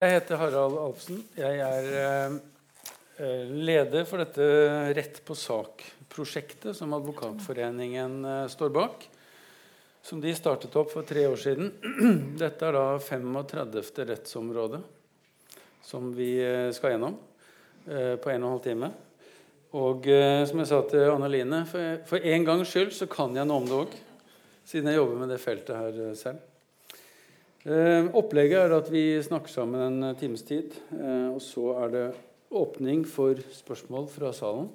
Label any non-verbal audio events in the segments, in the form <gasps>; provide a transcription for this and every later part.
Jeg heter Harald Alfsen. Jeg er eh, leder for dette Rett på sak-prosjektet som Advokatforeningen eh, står bak. Som de startet opp for tre år siden. <clears throat> Dette er da 35. rettsområde som vi eh, skal gjennom eh, på en og en halv time. Og eh, som jeg sa til Anne Line, for, for en gangs skyld så kan jeg noe om det òg. Siden jeg jobber med det feltet her eh, selv. Eh, opplegget er at vi snakker sammen en eh, times tid. Eh, og så er det åpning for spørsmål fra salen.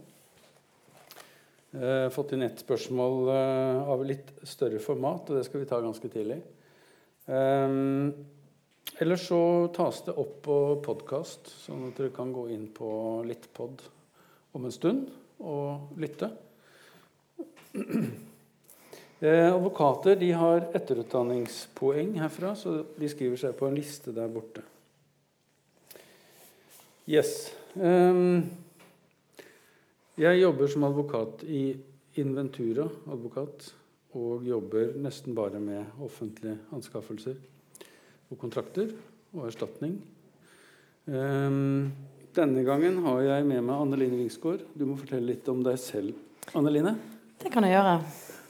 Eh, fått inn ett spørsmål av litt større format, og det skal vi ta ganske tidlig. Ellers så tas det opp på podkast, sånn at dere kan gå inn på Littpod om en stund og lytte. <clears throat> Eh, advokater de har etterutdanningspoeng herfra, så de skriver seg på en liste der borte. Yes. Um, jeg jobber som advokat i Inventura advokat og jobber nesten bare med offentlige anskaffelser og kontrakter og erstatning. Um, denne gangen har jeg med meg Anne Line Wingsgård. Du må fortelle litt om deg selv. Anne Line? Det kan jeg gjøre.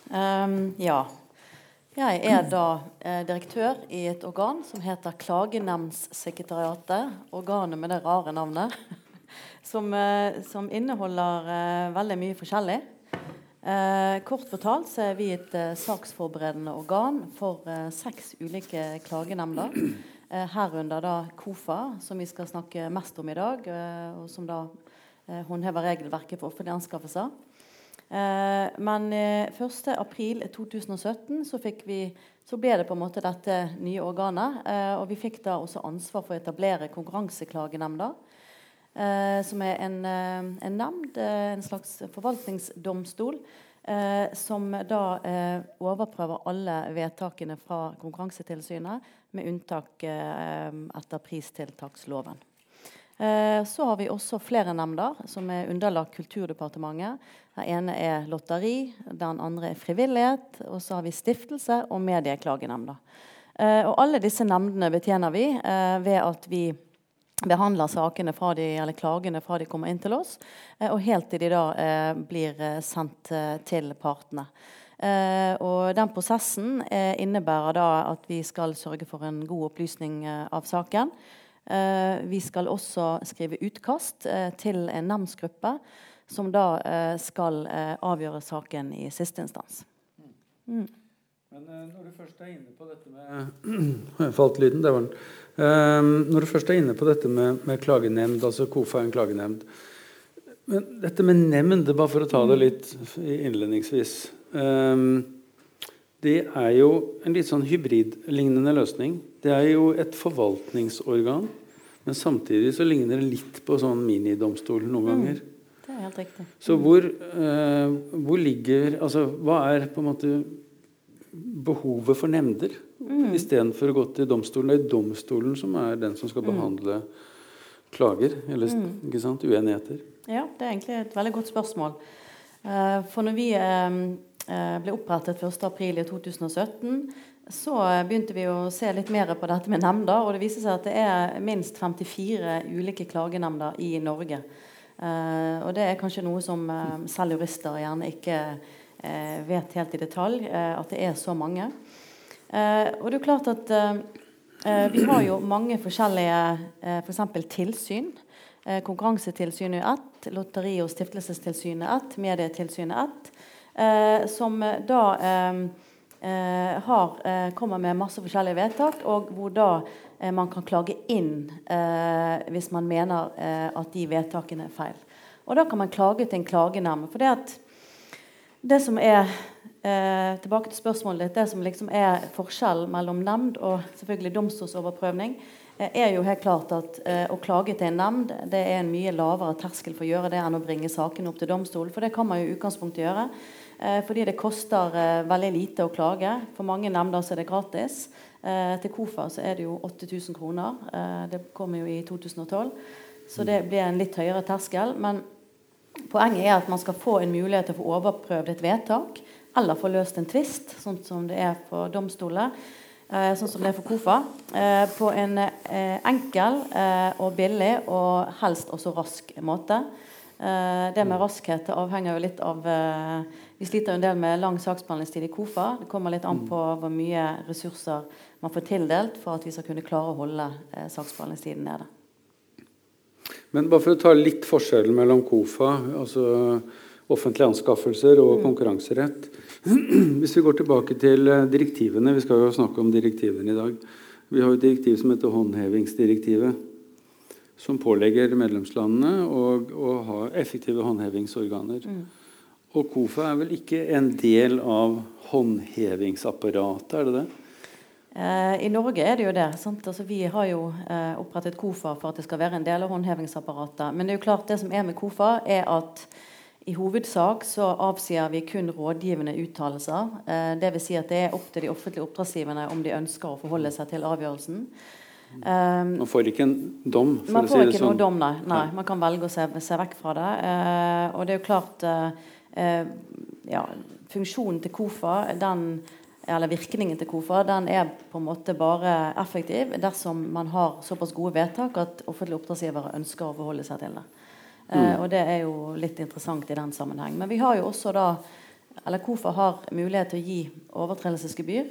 Um, ja. Jeg er da eh, direktør i et organ som heter Klagenemndssekretariatet. Organet med det rare navnet. <laughs> Som, eh, som inneholder eh, veldig mye forskjellig. Kort fortalt så er vi et saksforberedende organ for seks ulike klagenemnder. Herunder da KOFA, som vi skal snakke mest om i dag. og som da håndhever regelverket for offentlige anskaffelser. Eh, men eh, 1.4.2017 så, vi, så ble det på en måte dette nye organet. Eh, og vi fikk da også ansvar for å etablere Konkurranseklagenemnda. Eh, som er en, eh, en nemnd, eh, en slags forvaltningsdomstol, eh, som da eh, overprøver alle vedtakene fra Konkurransetilsynet, med unntak eh, etter pristiltaksloven. Eh, Så har vi også flere nemnder som er underlagt Kulturdepartementet. Den ene er lotteri, den andre er frivillighet, og så har vi stiftelse og medieklagenemnda. Eh, Og alle disse nemndene betjener vi eh, ved at vi behandler sakene fra de, eller klagene fra de kommer inn til oss, eh, og helt til de da blir sendt til partene. Og den prosessen innebærer da at vi skal sørge for en god opplysning av saken. Vi skal også skrive utkast til en nemndsgruppe som da eh, skal eh, avgjøre saken i siste instans. Mm. Men eh, når du først er inne på dette med <clears throat> Falt lyden? Der var den. Eh, når du først er inne på dette med, med klagenemnd, altså KOFA er en klagenemnd Men dette med nemnd, bare for å ta det litt innledningsvis eh, Det er jo en litt sånn hybridlignende løsning. Det er jo et forvaltningsorgan, men samtidig så ligner det litt på sånn minidomstol noen ganger. Helt riktig. Så hvor, eh, hvor ligger Altså hva er på en måte behovet for nemnder Mm. istedenfor å gå til domstolen? Det er domstolen som er den som skal Mm. behandle klager, eller ikke sant, uenigheter. Ja, det er egentlig et veldig godt spørsmål. Eh, For når vi eh, eh, ble opprettet 1.4 i 2017, så begynte vi å se litt mer på dette med nemnder. Og det viser seg at det er minst 54 ulike klagenemnder i Norge. Eh, Og det er kanskje noe som eh, selv jurister gjerne ikke eh, vet helt i detalj, at det er så mange. Og det er klart at vi har jo mange forskjellige eh, for eksempel tilsyn. Konkurransetilsynet er ett, Lotteri- og stiftelsestilsynet er ett, Medietilsynet er ett. Som da har, kommer med masse forskjellige vedtak, og hvor da man kan klage inn eh, hvis man mener eh, at de vedtakene er feil. Og da kan man klage til en klagenemnd. For det at det som er eh, tilbake til spørsmålet ditt, det som liksom er forskjellen mellom nemnd og selvfølgelig domstolsoverprøvning, eh, er jo helt klart at eh, å klage til en nemnd det er en mye lavere terskel for å gjøre det enn å bringe saken opp til domstolen. For det kan man jo i utgangspunktet gjøre. Eh, fordi det koster eh, veldig lite å klage. For mange nemnder så er det gratis. Eh, til KOFA så er det jo 8000 kroner. Eh, det kommer jo i 2012. Så det blir en litt høyere terskel. Men Poenget er at man skal få en mulighet til å få overprøvd et vedtak eller få løst en tvist, sånn som det er på domstoler. eh, sånn som det er for KOFA, eh, på en eh, enkel eh, og billig og helst også rask måte. Eh, det med raskhet avhenger jo litt av Vi sliter jo en del med lang saksbehandlingstid i KOFA. Det kommer litt an på hvor mye ressurser man får tildelt for at vi skal kunne klare å holde saksbehandlingstiden nede. Men bare for å ta litt forskjellen mellom KOFA, altså offentlige anskaffelser og mm. konkurranserett. <clears throat> Hvis vi går tilbake til eh, direktivene Vi skal jo snakke om direktivene i dag. Vi har et direktiv som heter håndhevingsdirektivet. Som pålegger medlemslandene å ha effektive håndhevingsorganer. Mm. Og KOFA er vel ikke en del av håndhevingsapparatet, er det det? Eh, I Norge er det jo det. Altså, vi har jo eh, opprettet KOFA for at det skal være en del av håndhevingsapparatet. Men det er jo klart det som er med KOFA, er at i hovedsak så avsier vi kun rådgivende uttalelser. Eh, Dvs. Si at det er opp til de offentlige oppdragsgiverne om de ønsker å forholde seg til avgjørelsen. Um, man får ikke en dom? For man får si ikke sånn. noe dom, nei. nei. Man kan velge å se, se vekk fra det. Uh, og det er jo klart uh, uh, ja, Funksjonen til KOFA, den, eller virkningen til KOFA, den er på en måte bare effektiv dersom man har såpass gode vedtak at offentlige oppdragsgivere ønsker å forholde seg til det. Eh, mm. og det er jo litt interessant i den sammenheng. Men vi har jo også da eller KOFA har mulighet til å gi overtredelsesgebyr.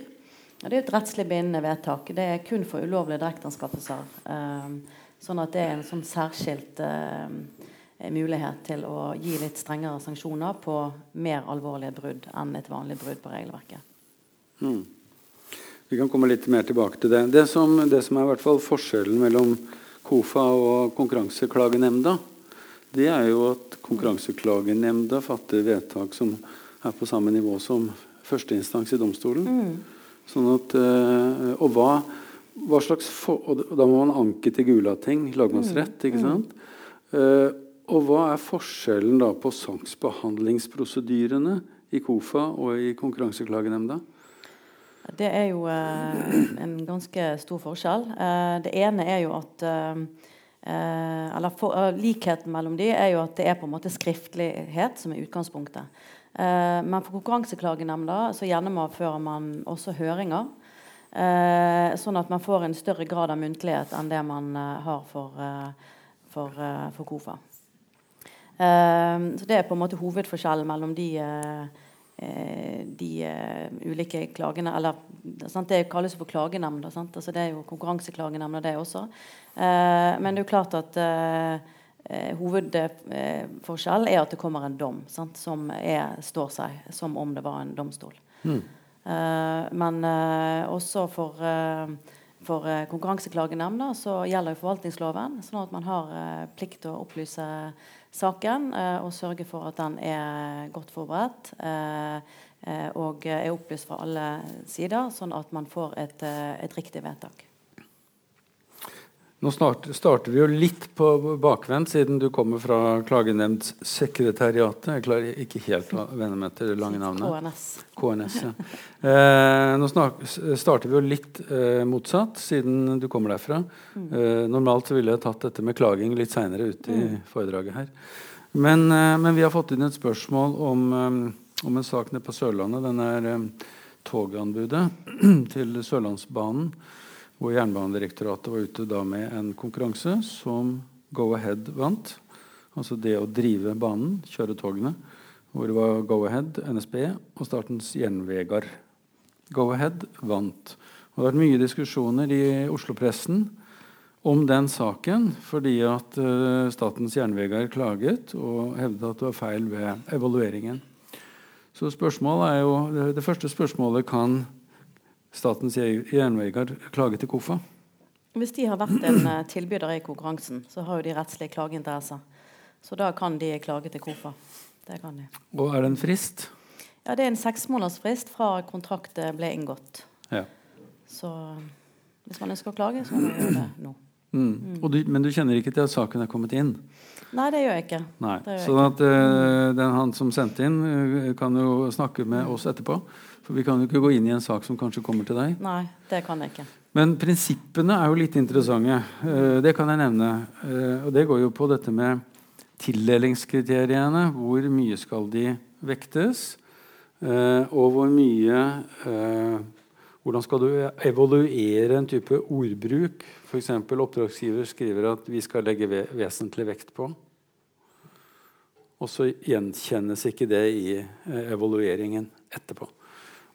Og det er et rettslig bindende vedtak. Det er kun for ulovlige direkteanskaffelser. Um, sånn at det er en sånn særskilt uh, mulighet til å gi litt strengere sanksjoner på mer alvorlige brudd enn et vanlig brudd på regelverket. Mm. Vi kan komme litt mer tilbake til det. Det som, det som er i hvert fall forskjellen mellom KOFA og Konkurranseklagenemnda, det er jo at Konkurranseklagenemnda fatter vedtak som er på samme nivå som førsteinstans i domstolen. Mm. Sånn at, eh, og hva, hva slags for, og Da må man anke til Gulating, lagmannsrett. ikke mm. sant? Mm. og hva er forskjellen da på saksbehandlingsprosedyrene i KOFA og i Konkurranseklagenemnda? Det er jo eh, en ganske stor forskjell. Eh, det ene er jo at eh, Eh, eller for, Likheten mellom de er jo at det er på en måte skriftlighet som er utgangspunktet. Eh, men for Konkurranseklagenemnda så gjennomfører man også høringer. Eh, sånn at man får en større grad av muntlighet enn det man eh, har for, eh, for, for KOFA. så det er på en måte hovedforskjellen mellom de de uh, ulike klagene Eller sant, det kalles for klagenemnd. Altså, det er jo konkurranseklagenemnda, det også. Uh, men det er jo klart at hovedforskjellen er at det kommer en dom sant, som er, står seg som om det var en domstol. Mm. men også for, for konkurranseklagenemnda så gjelder jo forvaltningsloven, sånn at man har plikt til å opplyse saken og sørge for at den er godt forberedt. og er opplyst fra alle sider, sånn at man får et, et riktig vedtak. Nå starter vi jo litt på bakvendt, siden du kommer fra Klagenemndssekretariatet. Jeg klarer ikke helt å venne meg til det lange navnet. KNS. KNS ja. eh, nå starter vi jo litt eh, motsatt, siden du kommer derfra. Mm. Eh, normalt så ville jeg tatt dette med klaging litt seinere ute i mm. foredraget her. Men, eh, men, vi har fått inn et spørsmål om, um, om en sak nede på Sørlandet. Den er um, toganbudet <clears throat> til Sørlandsbanen hvor Jernbanedirektoratet var ute da med en konkurranse som Go-Ahead vant. Altså det å drive banen, kjøre togene. Hvor det var Go-Ahead, NSB og Statens Jernvegar. Go-Ahead vant. Og det har vært mye diskusjoner i Oslo-pressen om den saken fordi at uh, Statens Jernvegar klaget og hevdet at det var feil ved evalueringen. Så spørsmålet er jo, det første spørsmålet kan Statens jernveier klage til KOFA? Hvis de har vært en eh, tilbyder i konkurransen, så har jo de rettslige klageinteresser. Så da kan de klage til KOFA. Det kan de. Og er det en frist? Ja, Det er en seksmånedersfrist fra kontraktet ble inngått. Ja. Så hvis man ønsker å klage, så må man gjøre det nå. Mm. Mm. Du, men du kjenner ikke til at saken er kommet inn? Nei, det gjør jeg ikke. Nei. Så at, uh, den han som sendte inn, uh, kan jo snakke med oss etterpå. For vi kan jo ikke gå inn i en sak som kanskje kommer til deg. Nei, det kan jeg ikke. Men prinsippene er jo litt interessante. Uh, det kan jeg nevne. Uh, og det går jo på dette med tildelingskriteriene. Hvor mye skal de vektes? Uh, og hvor mye hvordan skal du evaluere en type ordbruk? F.eks. oppdragsgiver skriver at vi skal legge vesentlig vekt på. Og så gjenkjennes ikke det i eh, evalueringen etterpå.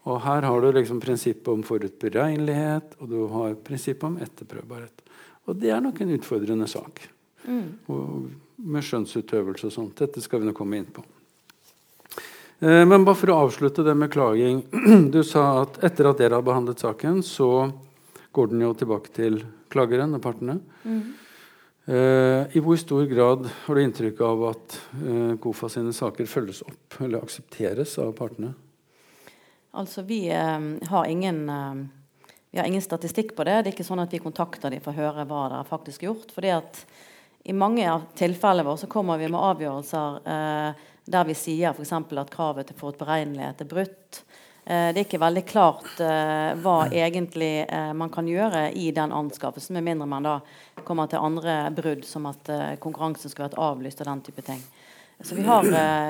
Og her har du liksom prinsippet om forutberegnelighet, og du har prinsippet om etterprøvbarhet. Og det er nok en utfordrende sak. Mm. med skjønnsutøvelse og sånt. Dette skal vi nå komme inn på. Eh, men bare for å avslutte det med klaging. <clears throat> Du sa at etter at dere har behandlet saken, så går den jo tilbake til klageren og partene. Mm. Eh, I hvor stor grad har du inntrykk av at eh, KOFA sine saker følges opp eller aksepteres av partene? Altså, vi eh, har ingen eh, vi har ingen statistikk på det. Det er ikke sånn at vi kontakter dem for å høre hva de har faktisk gjort. fordi at i mange av tilfellene våre så kommer vi med avgjørelser eh, der vi sier f.eks. at kravet til forutberegnelighet er brutt. Eh, det er ikke veldig klart eh, hva egentlig eh, man kan gjøre i den anskaffelsen, med mindre man da kommer til andre brudd, som at konkurransen skulle vært avlyst og den type ting. Så vi har,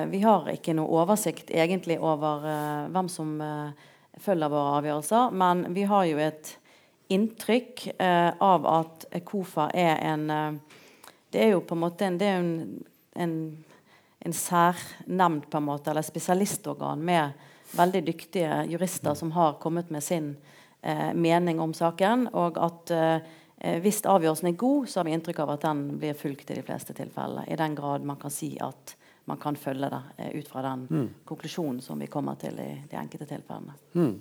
vi har ikke noe oversikt egentlig over hvem som følger våre avgjørelser, men vi har jo et inntrykk av at KOFA er en Det er jo på en måte en, det er en, en, en særnemnd, på en måte, eller spesialistorgan med veldig dyktige jurister som har kommet med sin eh, mening om saken. Og at eh, hvis avgjørelsen er god, så har vi inntrykk av at den blir fulgt i de fleste tilfellene. I den grad man kan si at man kan følge det eh, ut fra den mm. konklusjonen som vi kommer til i de enkelte tilfellene. Mm.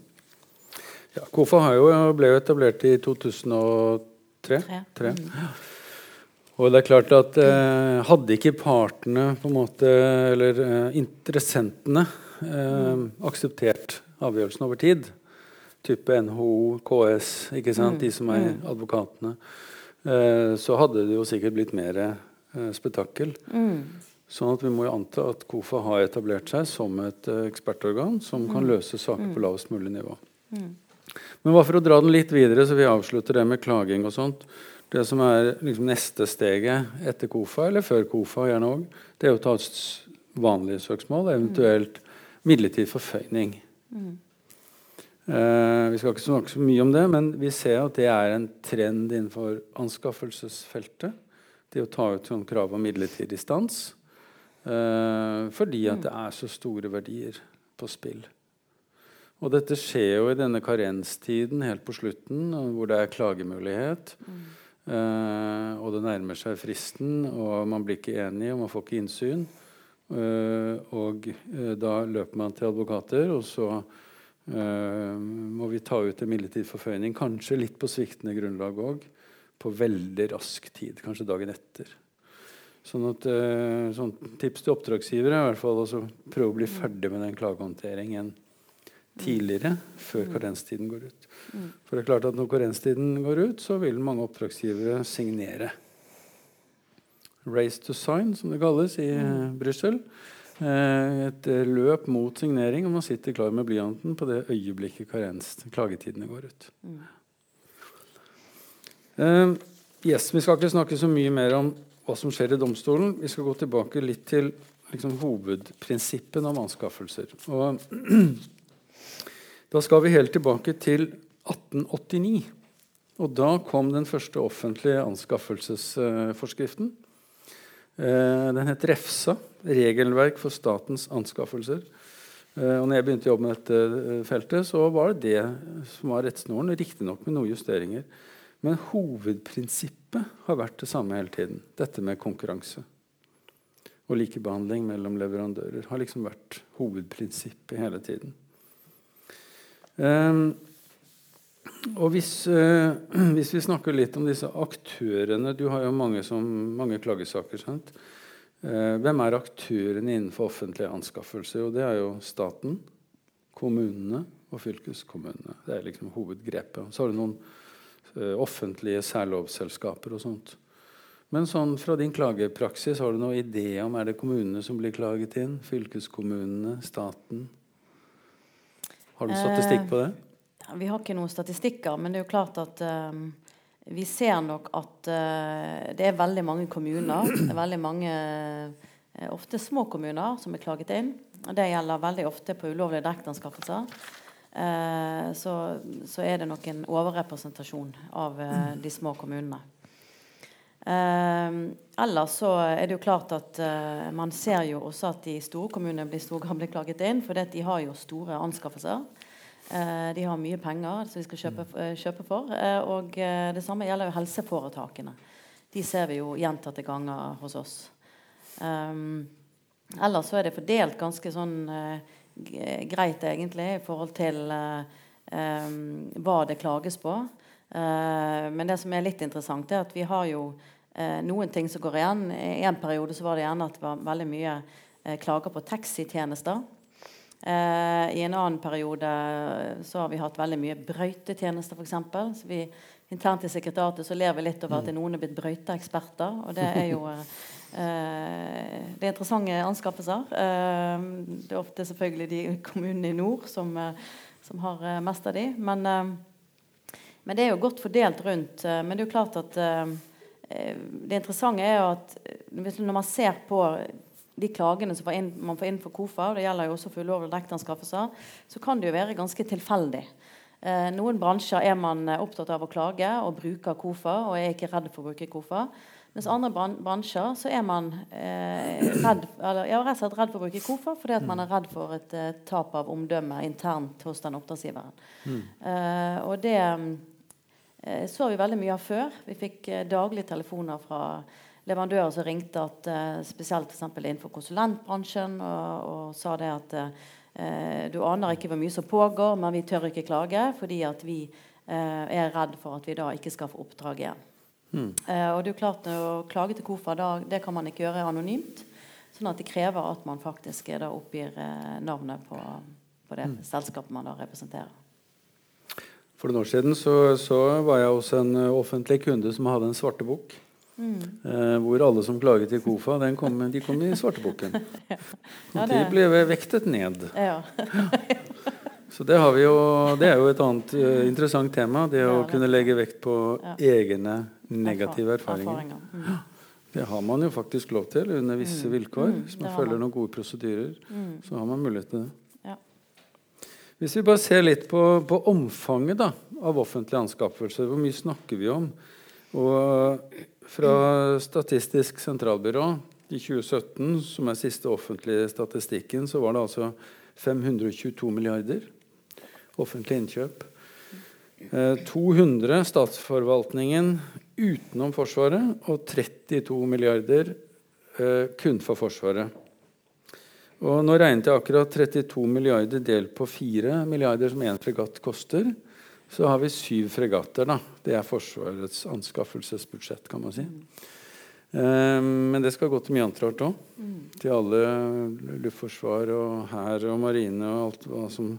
Ja, KOFA jo, ble jo etablert i 2003. Tre. Mm. Og det er klart at eh, Hadde ikke partene, på en måte, eller eh, interessentene, eh, akseptert avgjørelsen over tid. Type NHO, KS, ikke sant? Mm. de som er mm. advokatene. Eh, så hadde det jo sikkert blitt mer eh, spetakkel. Mm. Sånn at vi må jo anta at KOFA har etablert seg som et uh, ekspertorgan som kan løse saker på lavest mulig nivå. Mm. Men bare for å dra den litt videre, så vi avslutter det med klaging og sånt. Det som er liksom neste steget etter KOFA, eller før KOFA, gjerne òg, det er å ta et vanlig søksmål, eventuelt midlertidig forføyning. Mm. Uh, vi skal ikke snakke så mye om det, men vi ser at det er en trend innenfor anskaffelsesfeltet. Det å ta ut sånn krav om midlertidig stans. Uh, fordi at det er så store verdier på spill. Og dette skjer jo i denne karenstiden helt på slutten, hvor det er klagemulighet. Uh, og det nærmer seg fristen, og man blir ikke enig, og man får ikke innsyn. Og da løper man til advokater, og så må vi ta ut en midlertidig forføyning. Kanskje litt på sviktende grunnlag òg. På veldig rask tid. Kanskje dagen etter. Sånn at sånn tips til oppdragsgivere er i hvert fall å prøve å bli ferdig med den klagehåndteringen tidligere, før mm. karenstiden går ut. Mm. For det er klart at når karenstiden går ut, så vil mange oppdragsgivere signere. 'Race to Sign', som det kalles i mm. Brussel. Eh, et eh, løp mot signering, og man sitter klar med blyanten på det øyeblikket karens, klagetidene går ut. Mm. Uh, yes, Vi skal ikke snakke så mye mer om hva som skjer i domstolen. Vi skal gå tilbake litt til liksom, hovedprinsippene om anskaffelser. Og <clears throat> da skal vi helt tilbake til 1889. Og da kom den første offentlige anskaffelsesforskriften. Eh, den het REFSA, Regelverk for statens anskaffelser. Eh, og når jeg begynte å jobbe med dette eh, feltet, så var det det som var rettsnoren. Riktignok med noen justeringer. Men hovedprinsippet har vært det samme hele tiden. Dette med konkurranse. Og likebehandling mellom leverandører har liksom vært hovedprinsippet hele tiden. Um, og hvis, eh, <clears throat> hvis, vi snakker litt om disse aktørene Du har jo mange, som, mange klagesaker. sant? Eh, hvem er aktørene innenfor offentlige anskaffelser? Og det er jo staten, kommunene og fylkeskommunene. Det er liksom hovedgrepet. Så har du noen eh, offentlige særlovsselskaper og sånt. Men sånn fra din klagepraksis, har du noen idé om er det kommunene som blir klaget inn? Fylkeskommunene? Staten? Har du statistikk på det? Vi har ikke noen statistikker, men det er jo klart at um, vi ser nok at uh, det er veldig mange kommuner, det er veldig mange uh, ofte små kommuner som er klaget inn. og Det gjelder veldig ofte på ulovlige direkteanskaffelser. Uh, så, så, er det nok en overrepresentasjon av de små kommunene. Ellers så er det jo klart at man ser jo også at de store kommunene blir stor blir klaget inn, for de har jo store anskaffelser. Uh, de har mye penger som de skal kjøpe, uh, kjøpe for. og det samme gjelder jo helseforetakene. De ser vi jo gjentatte ganger hos oss. Um, ellers så er det fordelt ganske sånn greit, egentlig, i forhold til um, hva det klages på. men det som er litt interessant, er at vi har jo eh, noen ting som går igjen. I en periode så var det gjerne at det var veldig mye eh, klager på taxitjenester. Eh, I en annen periode så har vi hatt veldig mye brøytetjenester, f.eks. Internt i sekretariatet så ler vi litt over at noen er blitt brøyteeksperter. Og det er jo <laughs> eh, det er interessante anskaffelser. Eh, det er ofte selvfølgelig de kommunene i nord som, eh, som har mest av de. Men, men, det er jo godt fordelt rundt. men det er jo klart at Eh, det interessante er jo at eh, når man ser på de klagene som inn, man får inn for KOFA, og det gjelder jo også for ulovlige dekkeanskaffelser, så kan det jo være ganske tilfeldig. Eh, noen bransjer er man opptatt av å klage og bruker KOFA og er ikke redd for å bruke KOFA. Mens andre bransjer så er man eh, redd, eller, ja, rett og slett redd for å bruke KOFA fordi at man er redd for et eh, tap av omdømme internt hos den oppdragsgiveren. Mm. Eh, og det eh, så vi veldig mye av før. Vi fikk eh, daglige telefoner fra leverandører som ringte at eh, spesielt innenfor konsulentbransjen og, og, sa det at eh, du aner ikke hvor mye som pågår, men vi tør ikke klage fordi at vi eh, er redd for at vi da ikke skal få oppdrag igjen. Mm. og det er klart Å klage til KOFA da, det kan man ikke gjøre anonymt. Sånn at det krever at man faktisk da oppgir navnet på, på det mm. selskapet man da representerer. For noen år siden så, så, var jeg hos en eh, offentlig kunde som hadde en svartebok. Mm. Eh, hvor alle som klaget til KOFA, kom, de kom i svarteboken. <laughs> ja. Ja, Og de ble vektet ned. Ja. <laughs> så det, jo, det, er jo et annet uh, interessant tema. Det å kunne legge vekt på egne negative erfaringer. Mm. <gasps> Det har man jo faktisk lov til under visse mm. vilkår. Mm, Hvis man følger noen gode prosedyrer, mm. så har man mulighet til det. Hvis vi bare ser litt på, på omfanget da, av offentlige anskaffelser, hvor mye snakker vi om? Og fra Statistisk sentralbyrå i 2017, som er siste offentlige statistikken, så var det altså 522 milliarder offentlige innkjøp. 200 eh, statsforvaltningen utenom Forsvaret og 32 milliarder eh, kun for Forsvaret. Og nå regnet jeg akkurat 32 milliarder delt på 4 milliarder som én fregatt koster. Så har vi syv fregatter. da. Det er Forsvarets anskaffelsesbudsjett, kan man si. Um, men det skal gå til mye annet rart òg. Mm. Til alle luftforsvar og hær og marine og alt hva, som,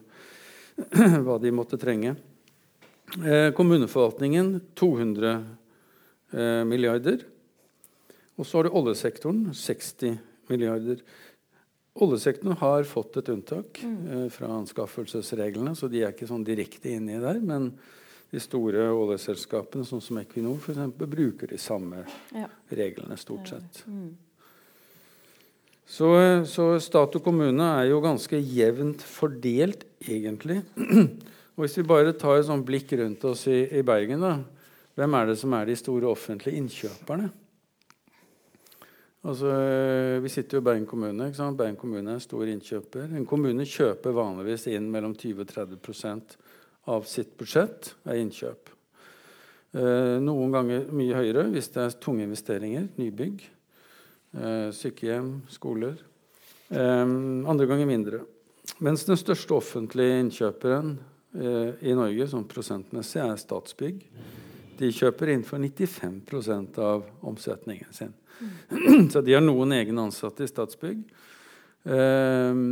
<clears throat> hva de måtte trenge. Eh, kommuneforvaltningen 200 eh, milliarder. Og så har du oljesektoren 60 milliarder. Oljesektoren har fått et unntak mm. eh, fra anskaffelsesreglene, så de er ikke sånn direkte inni der. Men de store oljeselskapene, sånn som Equinor, for eksempel, bruker de samme ja. reglene stort sett. Mm. Så, så, stat og kommune er jo ganske jevnt fordelt, egentlig. <clears throat> og Hvis vi bare tar et sånt blikk rundt oss i, i Bergen, da, hvem er det som er de store offentlige innkjøperne? Altså, vi sitter jo i Bergen kommune. ikke sant? Bergen kommune er en stor innkjøper. En kommune kjøper vanligvis inn mellom 20 og 30 av sitt budsjett er innkjøp. Eh, noen ganger mye høyere hvis det er tunge investeringer, nybygg, eh, sykehjem, skoler. Eh, andre ganger mindre. Mens den største offentlige innkjøperen eh, i Norge sånn prosentmessig er Statsbygg. De kjøper inn for 95% av omsetningen sin. Så de har noen egne ansatte i Statsbygg. Eh,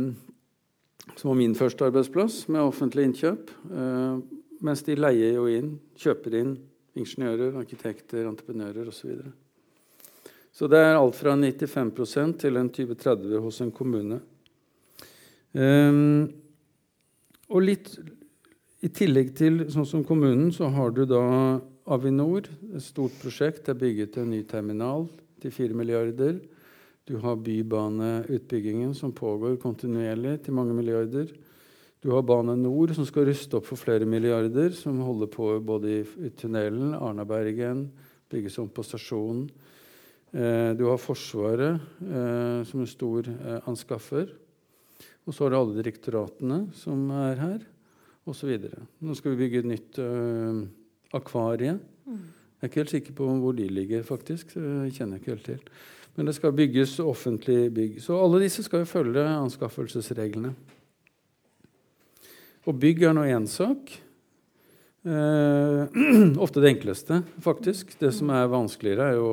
som var min første arbeidsplass med offentlig innkjøp. Eh, mens de leier jo inn, kjøper inn ingeniører, arkitekter, entreprenører osv. Så, videre. så det er alt fra 95% til en 20-30 hos en kommune. Um, og litt i tillegg til sånn som kommunen, så har du da Avinor, et stort prosjekt. Det er bygget en ny terminal til 4 milliarder. Du har bybaneutbyggingen som pågår kontinuerlig til mange milliarder. Du har Bane Nor, som skal ruste opp for flere milliarder, som holder på både i, i tunnelen, Arnabergen, bygges om på stasjonen. Eh, du har Forsvaret eh, som en stor eh, anskaffer. Og så har du alle direktoratene som er her, osv. Nå skal vi bygge et nytt eh, akvarie. Jeg er ikke helt sikker på hvor de ligger, faktisk. så jeg kjenner ikke helt til. Men det skal bygges offentlig bygg. Så alle disse skal jo følge anskaffelsesreglene. Og bygg er nå én sak. Eh, <clears throat> ofte det enkleste, faktisk. Det som er vanskeligere, er jo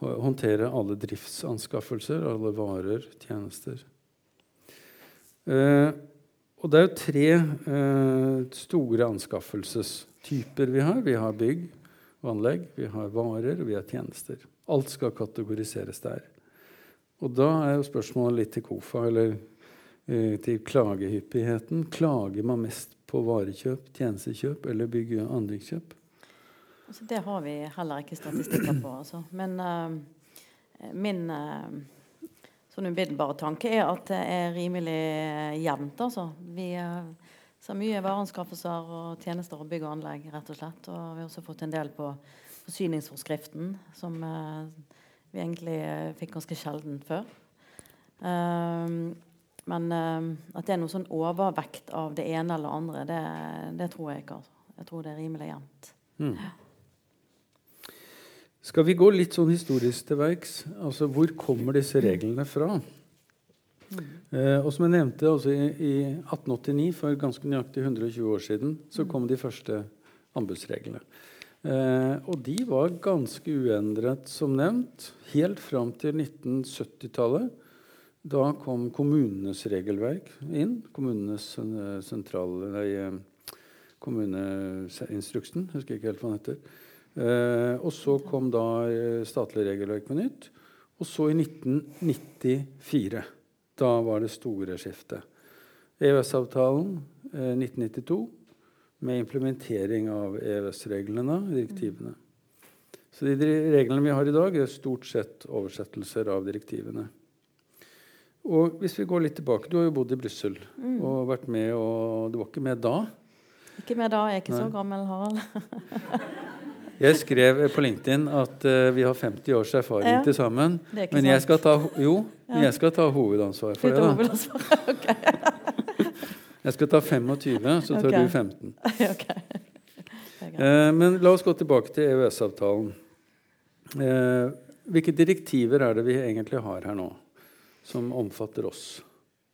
å håndtere alle driftsanskaffelser, alle varer, tjenester. Eh, og det er jo tre eh, store anskaffelsestyper vi har. Vi har bygg og anlegg, vi har varer, og vi har tjenester. Alt skal kategoriseres der. Og da er jo spørsmålet litt til KOFA, eller eh, til klagehyppigheten. Klager man mest på varekjøp, tjenestekjøp eller bygge- og anleggskjøp? Altså, det har vi heller ikke statistikker på. Altså. Men uh, min uh, sånn umiddelbare tanke er at det er rimelig jevnt. Altså. Vi uh, ser mye vareanskaffelser og tjenester og bygg og anlegg, rett og slett. Og vi har også fått en del på forsyningsforskriften, som vi egentlig fikk ganske sjelden før. men at det er noe sånn overvekt av det ene eller andre, det, det tror jeg ikke. Altså. Jeg tror det er rimelig jevnt. Mm. Skal vi gå litt sånn historisk til verks? Altså, hvor kommer disse reglene fra? Eh, og som jeg nevnte, også i, i, 1889, for ganske nøyaktig 120 år siden, så kom de første anbudsreglene. Eh, og de var ganske uendret, som nevnt, helt fram til 1970-tallet. Da kom kommunenes regelverk inn. Kommunenes sentrale nei, eh, Kommuneinstruksen, husker ikke helt hva den heter. Eh, og så kom da eh, statlig regelverk på nytt. Og så i 1994. Da var det store skiftet. EØS-avtalen eh, 1992 med implementering av EØS-reglene, direktivene. Så de reglene vi har i dag, er stort sett oversettelser av direktivene. Og hvis vi går litt tilbake, Du har jo bodd i Brussel mm. og vært med, og du var ikke med da? Ikke med da. Jeg er ikke Nei. så gammel, Harald. <laughs> Jeg skrev på LinkedIn at uh, vi har 50 års erfaring ja. til sammen. Men jeg skal ta, jo, ja. jeg skal ta hovedansvar for det. da. <laughs> okay. <laughs> jeg skal ta 25, så tar okay. du <laughs> 15. okay. uh, men la oss gå tilbake til EØS-avtalen. Uh, eh, hvilke direktiver er det vi egentlig har her nå, som omfatter oss?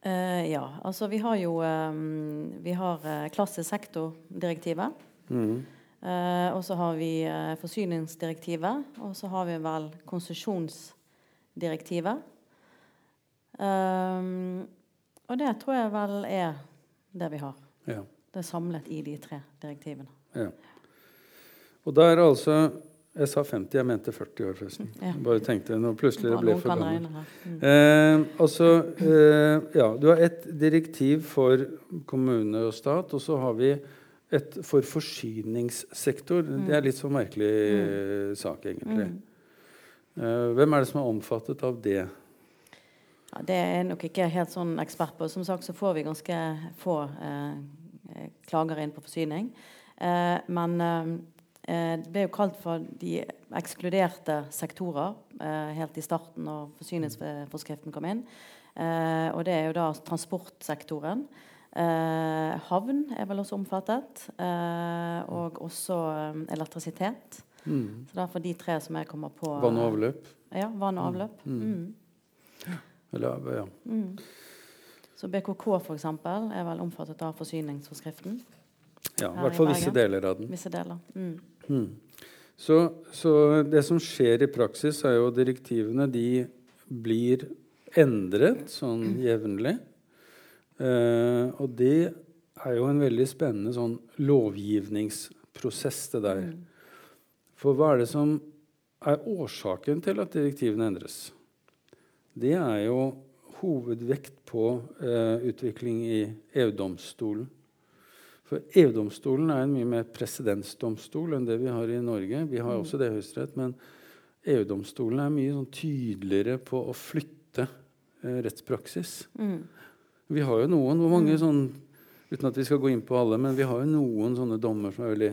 ja, altså vi har jo um, Vi har klassisk sektordirektivet. Mm. Uh, og så har vi uh, forsyningsdirektivet, og så har vi vel konsesjonsdirektivet. Um, og det tror jeg vel er det vi har. Ja. Det er samlet i de tre direktivene. Ja. Og er det altså Jeg sa 50, jeg mente 40 år, forresten. Ja. Bare tenkte når plutselig det ble for gammelt. Mm. Eh, altså, eh, ja, du har ett direktiv for kommune og stat, og så har vi et, for forsyningssektor. Mm. Det er litt sånn merkelig mm. sak, egentlig. Uh, hvem er det som er omfattet av det? Ja, det er jeg nok ikke helt sånn ekspert på. Som sagt så får vi ganske få uh, klager inn på forsyning. Uh, men det ble jo kalt for de ekskluderte sektorer helt i starten når forsyningsforskriften kom inn. og det er jo da transportsektoren. Eh, havn er vel også omfattet. Eh, og også eh, elektrisitet. Mm. Så derfor de tre som jeg kommer på Vann og avløp? Ja, vann og avløp. Mm. Mm. Eller, ja. Mm. Så BKK for eksempel, er vel omfattet av forsyningsforskriften. Ja, i hvert fall visse deler av den. Visse deler. Mm. Mm. Så, så, det som skjer i praksis, er jo direktivene de blir endret sånn jevnlig. Uh, og det er jo en veldig spennende sånn lovgivningsprosess, det der. Mm. For hva er det som er årsaken til at direktivene endres? Det er jo hovedvekt på eh, utvikling i EU-domstolen. For EU-domstolen er en mye mer presedensdomstol enn det vi har i Norge. Vi har mm. også det i Høyesterett, men EU-domstolen er mye sånn tydeligere på å flytte eh, rettspraksis. Mm. Vi har jo noen. Hvor mange mm. sånn Uten at vi skal gå inn på alle, men vi har jo noen sånne dommer som er veldig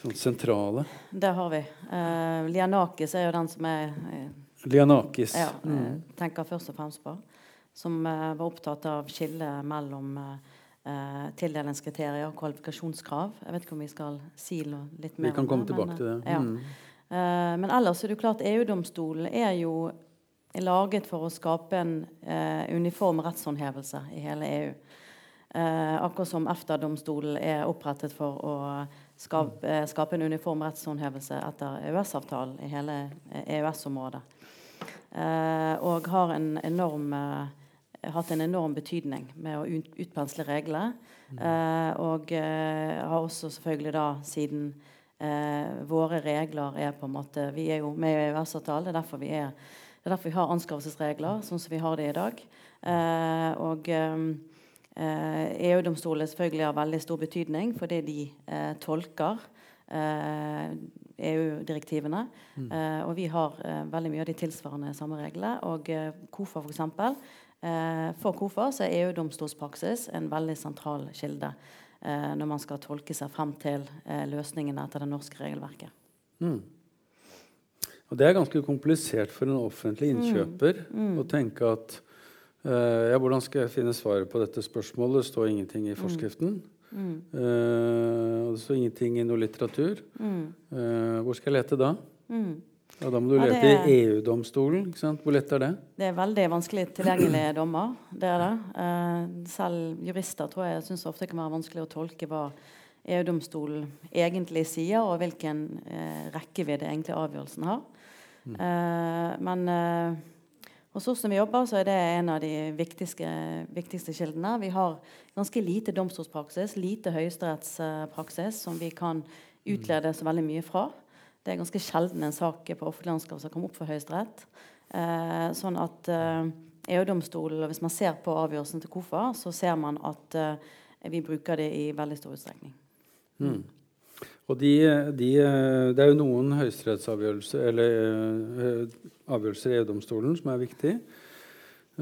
sånn sentrale. Det har vi. Uh, Lianakis er jo den som jeg uh, Lianakis. Ja, mm. tenker først og fremst på. Som uh, var opptatt av skillet mellom tildelingskriterier og kvalifikasjonskrav. Jeg vet ikke om vi skal si noe litt mer om det. Vi kan komme tilbake men, til det. Ja. Mm. men ellers er det jo klart EU-domstolen er jo laget for å skape en uniform rettshåndhevelse i hele EU. Eh, akkurat som EFTA-domstolen er opprettet for å skape, eh, skape en uniform rettshåndhevelse etter EØS-avtalen i hele EØS-området. Eh, og har en enorm, eh, hatt en enorm betydning med å utpensle regler. Eh, og eh, har også selvfølgelig da siden våre regler er på en måte Vi er jo med i EØS-avtalen. Det er derfor vi er det er derfor vi har anskaffelsesregler sånn som vi har det i dag. og EU-domstolen eh, e selvfølgelig har veldig stor betydning fordi de eh, tolker EU-direktivene. Eh, e mm. og vi har veldig mye av de tilsvarende samme reglene. Og KOFA f.eks. For KOFA så er EU-domstolspraksis en veldig sentral kilde når man skal tolke seg frem til løsningene etter det norske regelverket. Mm. Og Det er ganske komplisert for en offentlig mm. innkjøper mm. å tenke at Uh, ja, hvordan skal jeg finne svaret på dette spørsmålet? Det står ingenting i mm. forskriften. Mm. Uh, det står ingenting i noe litteratur. Mm. Uh, hvor skal jeg lete da? Mm. Ja, da må du ja, lete er, i EU-domstolen. Hvor lett er det? Det er veldig vanskelig tilgjengelige dommer. Det er det. selv jurister tror jeg syns ofte kan være vanskelig å tolke hva EU-domstolen egentlig sier, og hvilken rekkevidde egentlig avgjørelsen har. Mm. men hos oss som vi jobber, så er det en av de viktigste, viktigste kildene. Vi har ganske lite domstolspraksis, lite høyesterettspraksis, som vi kan utlede så veldig mye fra. Det er ganske sjelden en sak på offentlig anskaffelse kommer opp for Høyesterett. Eh, sånn at eh, EU-domstolen, hvis man ser på avgjørelsen til KOFA, så ser man at eh, vi bruker det i veldig stor utstrekning. Mm. Og de, de, det er jo noen høyesterettsavgjørelser eller uh, avgjørelser i EU-domstolen som er viktige,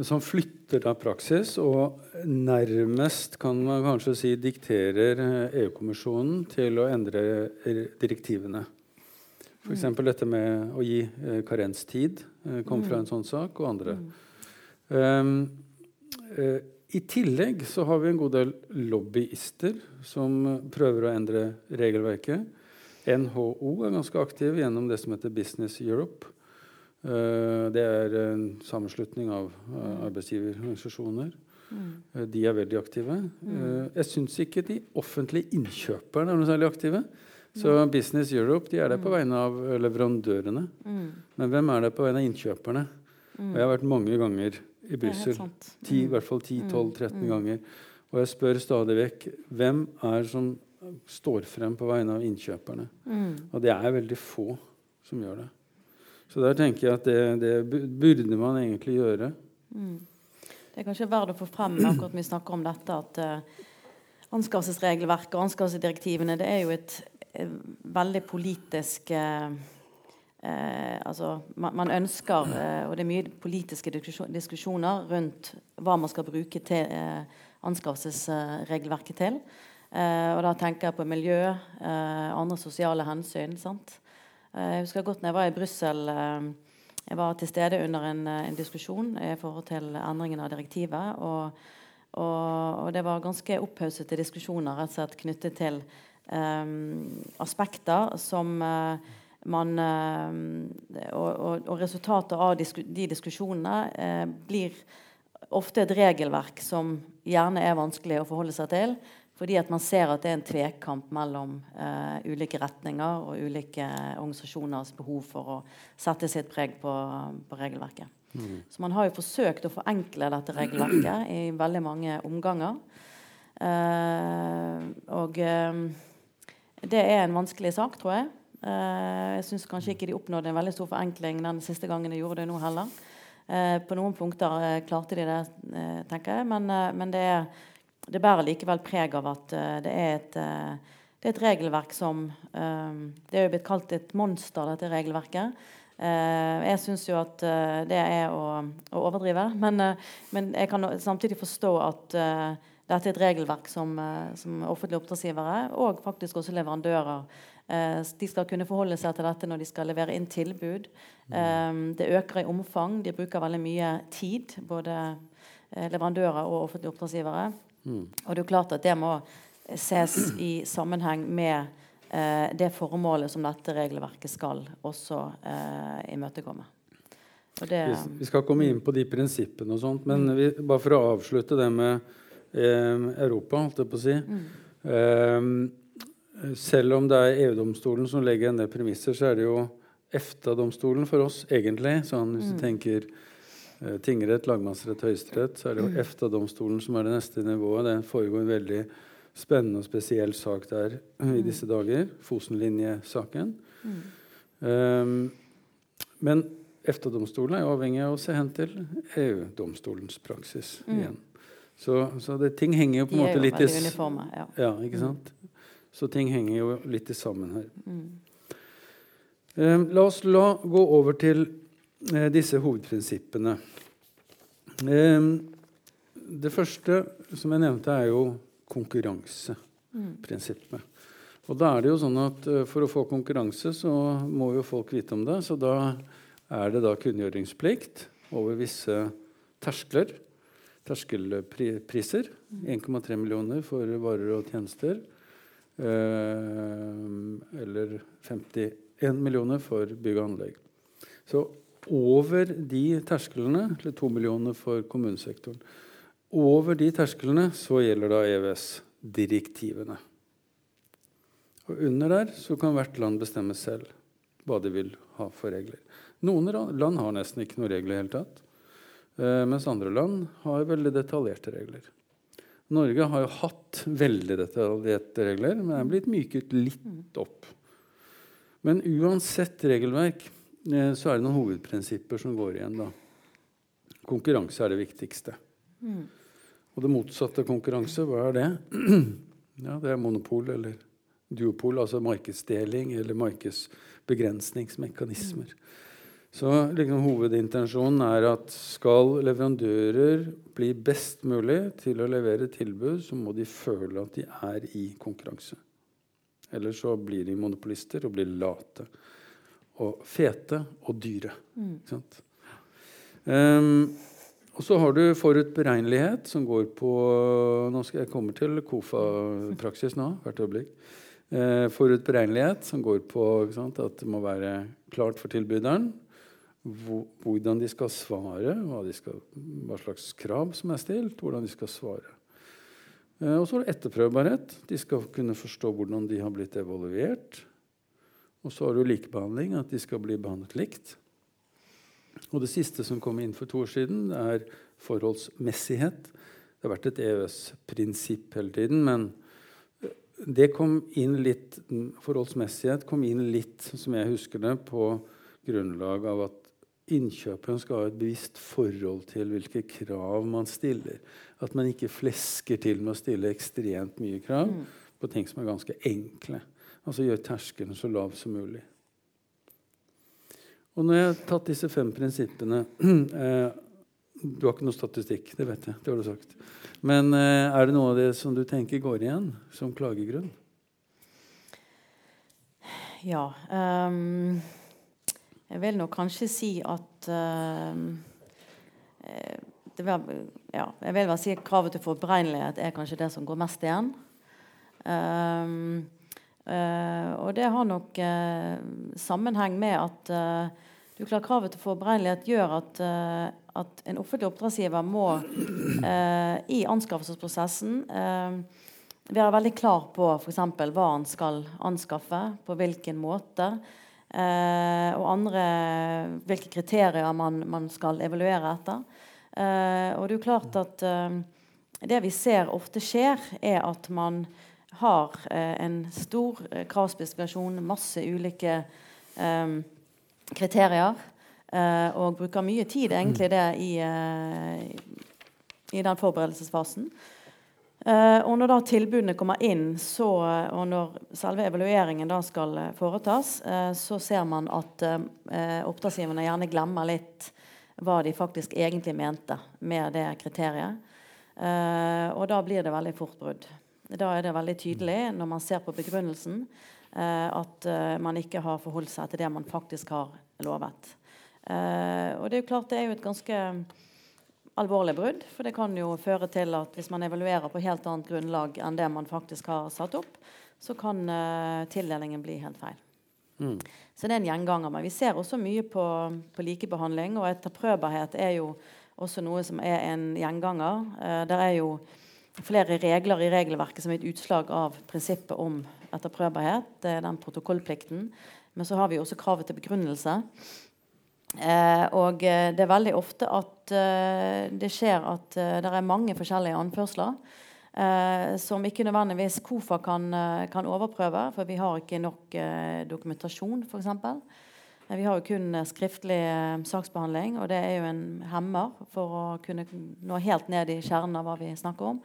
som flytter da praksis og nærmest kan man kanskje si dikterer EU-kommisjonen til å endre direktivene. F.eks. Mm. dette med å gi uh, karenstid kom fra en sånn sak, og andre. Um, i tillegg så har vi en god del lobbyister som prøver å endre regelverket. NHO er ganske aktiv gjennom det som heter Business Europe. Uh, det er en sammenslutning av uh, arbeidsgiverorganisasjoner. Mm. Uh, de er veldig aktive. Mm. jeg syns ikke de offentlige innkjøperne er noe særlig aktive. Så mm. Business Europe de er der på mm. vegne av leverandørene. Mm. Men hvem er det på vegne av innkjøperne? Mm. Og jeg har vært mange ganger i Brussel. I hvert fall 10-12-13 mm. mm. ganger. Og jeg spør stadig vekk hvem er som står frem på vegne av innkjøperne. Mm. Og det er veldig få som gjør det. Så der tenker jeg at det, det burde man egentlig gjøre. Mm. Det er kanskje verdt å få frem akkurat vi snakker om dette, at uh, anskaffelsesregelverket og anskaffelsesdirektivene det er jo et, et veldig politisk uh, Eh, altså, man, man ønsker, eh, og det er mye politiske diskusjoner rundt hva man skal bruke til, eh, anskaffelsesregelverket til. Eh, og da tenker jeg på miljø, eh, andre sosiale hensyn. Sant? Eh, jeg husker godt når jeg var i Brussel Jeg var til stede under en, en, diskusjon i forhold til endringen av direktivet. Og, og, og det var ganske opphaussete diskusjoner rett og slett knyttet til aspekter som man, eh, og, og, og, resultatet av de diskusjonene eh, blir ofte et regelverk som gjerne er vanskelig å forholde seg til. Fordi at man ser at det er en tvekamp mellom eh, ulike retninger og ulike organisasjoners behov for å sette sitt preg på, på regelverket. Mm. Så man har jo forsøkt å forenkle dette regelverket i veldig mange omganger. Eh, og eh, det er en vanskelig sak, tror jeg. Uh, jeg syns kanskje ikke de oppnådde en veldig stor forenkling den siste gangen de gjorde det nå heller. Uh, på noen punkter uh, klarte de det, tenker jeg, men, men det, det, bærer likevel preg av at det er et det er et regelverk som Det er jo blitt kalt et monster, dette regelverket. jeg syns jo at det er å, å overdrive, <laughs> men, men, jeg kan samtidig forstå at dette er et regelverk som, eh, som offentlige oppdragsgivere og faktisk også leverandører eh, de skal kunne forholde seg til dette når de skal levere inn tilbud. Um, det øker i omfang. De bruker veldig mye tid, både eh, leverandører og offentlige oppdragsgivere. Mm. Og det er klart at det må ses i sammenheng med eh, det formålet som dette regelverket skal også eh, imøtekomme. Det, vi, skal komme inn på de prinsippene og sånt, men vi, bare for å avslutte det med eh, Europa, holdt jeg på å si. Mm. Eh, selv om det er EU-domstolen som legger en del premisser, så er det jo EFTA-domstolen for oss, egentlig. Sånn, hvis du mm. tenker eh, tingrett, lagmannsrett, høyesterett, så er det jo mm. EFTA-domstolen som er det neste nivået. Det foregår en veldig spennende og spesiell sak der mm. i disse dager. Fosenlinjesaken. Um, men EFTA-domstolen er jo avhengig av å se hen til EU-domstolens praksis mm. igjen. Så, så det, ting henger jo på en måte litt i uniforme, ja. ja. ikke sant? Så ting henger jo litt sammen her. Mm. Eh, la oss la gå over til eh, disse hovedprinsippene. Eh, det første som jeg nevnte, er jo konkurranseprinsippet. Og da er det jo sånn at uh, For å få konkurranse så må jo folk vite om det. Så da er det da kunngjøringsplikt over visse terskler terskelpriser. 1,3 millioner for varer og tjenester. Eh, eller 51 millioner for bygg og anlegg. Så over de tersklene, eller 2 millioner for kommunesektoren, over de tersklene så gjelder da EØS-direktivene. Og under der så kan hvert land bestemme selv hva de vil ha for regler. Noen land har nesten ikke noen regler i det hele tatt. Uh, mens andre land har veldig detaljerte regler. Norge har jo hatt veldig detaljerte regler, men er blitt myket litt opp. Men uansett regelverk uh, så er det noen hovedprinsipper som går igjen. da. Konkurranse er det viktigste. Mm. Og det motsatte av konkurranse, hva er det? <clears throat> ja, Det er monopol eller duopol, altså markedsdeling eller markedsbegrensningsmekanismer. Mm. Så liksom, hovedintensjonen er at skal leverandører bli best mulig til å levere tilbud, så må de føle at de er i konkurranse. Ellers så blir de monopolister og blir late. Og fete og dyre. Mm. Um, og så har du forutberegnelighet, som går på Nå skal jeg komme til KOFA-praksis nå, hvert øyeblikk. Uh, forutberegnelighet, som går på sant, at det må være klart for tilbyderen hvordan de skal svare, hva, skal, hva, slags krav som er stilt, hvordan de skal svare. Eh, og så er det etterprøvbarhet. De skal kunne forstå hvordan de har blitt evaluert. Og så har du likebehandling, at de skal bli behandlet likt. Og det siste som kom inn for to år siden, er forholdsmessighet. Det har vært et EØS-prinsipp hele tiden, men det kom inn litt, forholdsmessighet kom inn litt, som jeg husker det, på grunnlag av at innkjøperen skal ha et bevisst forhold til hvilke krav man stiller. At man ikke flesker til med å stille ekstremt mye krav mm. på ting som er ganske enkle. Altså gjør terskelen så lav som mulig. Og når jeg har tatt disse fem prinsippene <clears throat> eh, Du har ikke noe statistikk, det vet jeg. det har du sagt. Men eh, er det noe av det som du tenker går igjen som klagegrunn? Ja. Um jeg vil nok kanskje si at uh, vil, ja, Jeg vil vel si at kravet til forberegnelighet er kanskje det som går mest igjen. Um, uh, og det har nok uh, sammenheng med at du klarer kravet til forberegnelighet gjør at, at en offentlig oppdragsgiver må i anskaffelsesprosessen være veldig klar på f.eks. hva han skal anskaffe, på hvilken måte. Eh, og andre hvilke kriterier man, man skal evaluere etter. Eh, og det er jo klart at eh, det vi ser ofte skjer, er at man har en stor kravspesifikasjon, masse ulike kriterier, og bruker mye tid egentlig det i, i den forberedelsesfasen. Uh, og når da tilbudene kommer inn, så, og når selve evalueringen da skal uh, foretas, så ser man at oppdragsgiverne gjerne glemmer litt hva de faktisk egentlig mente med det kriteriet. Eh, og da blir det veldig fort brudd. Da er det veldig tydelig når man ser på begrunnelsen eh, at eh, man ikke har forholdt seg til det man faktisk har lovet. Eh, og det er jo klart det er jo et ganske alvorlig brudd. For det kan jo føre til at hvis man evaluerer på helt annet grunnlag enn det man faktisk har satt opp, så kan uh, tildelingen bli helt feil. Mm. Så det er en gjenganger. Men vi ser også mye på, på likebehandling, og etterprøvbarhet er jo også noe som er en gjenganger. Uh, det er jo flere regler i regelverket som er et utslag av prinsippet om etterprøvbarhet. Det er den protokollplikten. Men så har vi også kravet til begrunnelse. Eh, og eh, det er veldig ofte at eh, det skjer at eh, det er mange forskjellige anførsler eh, som ikke nødvendigvis KOFA kan, eh, kan, overprøve, for vi har ikke nok dokumentasjon, f.eks. Vi har jo kun skriftlig saksbehandling, og det er jo en hemmer for å kunne nå helt ned i kjernen av hva vi snakker om.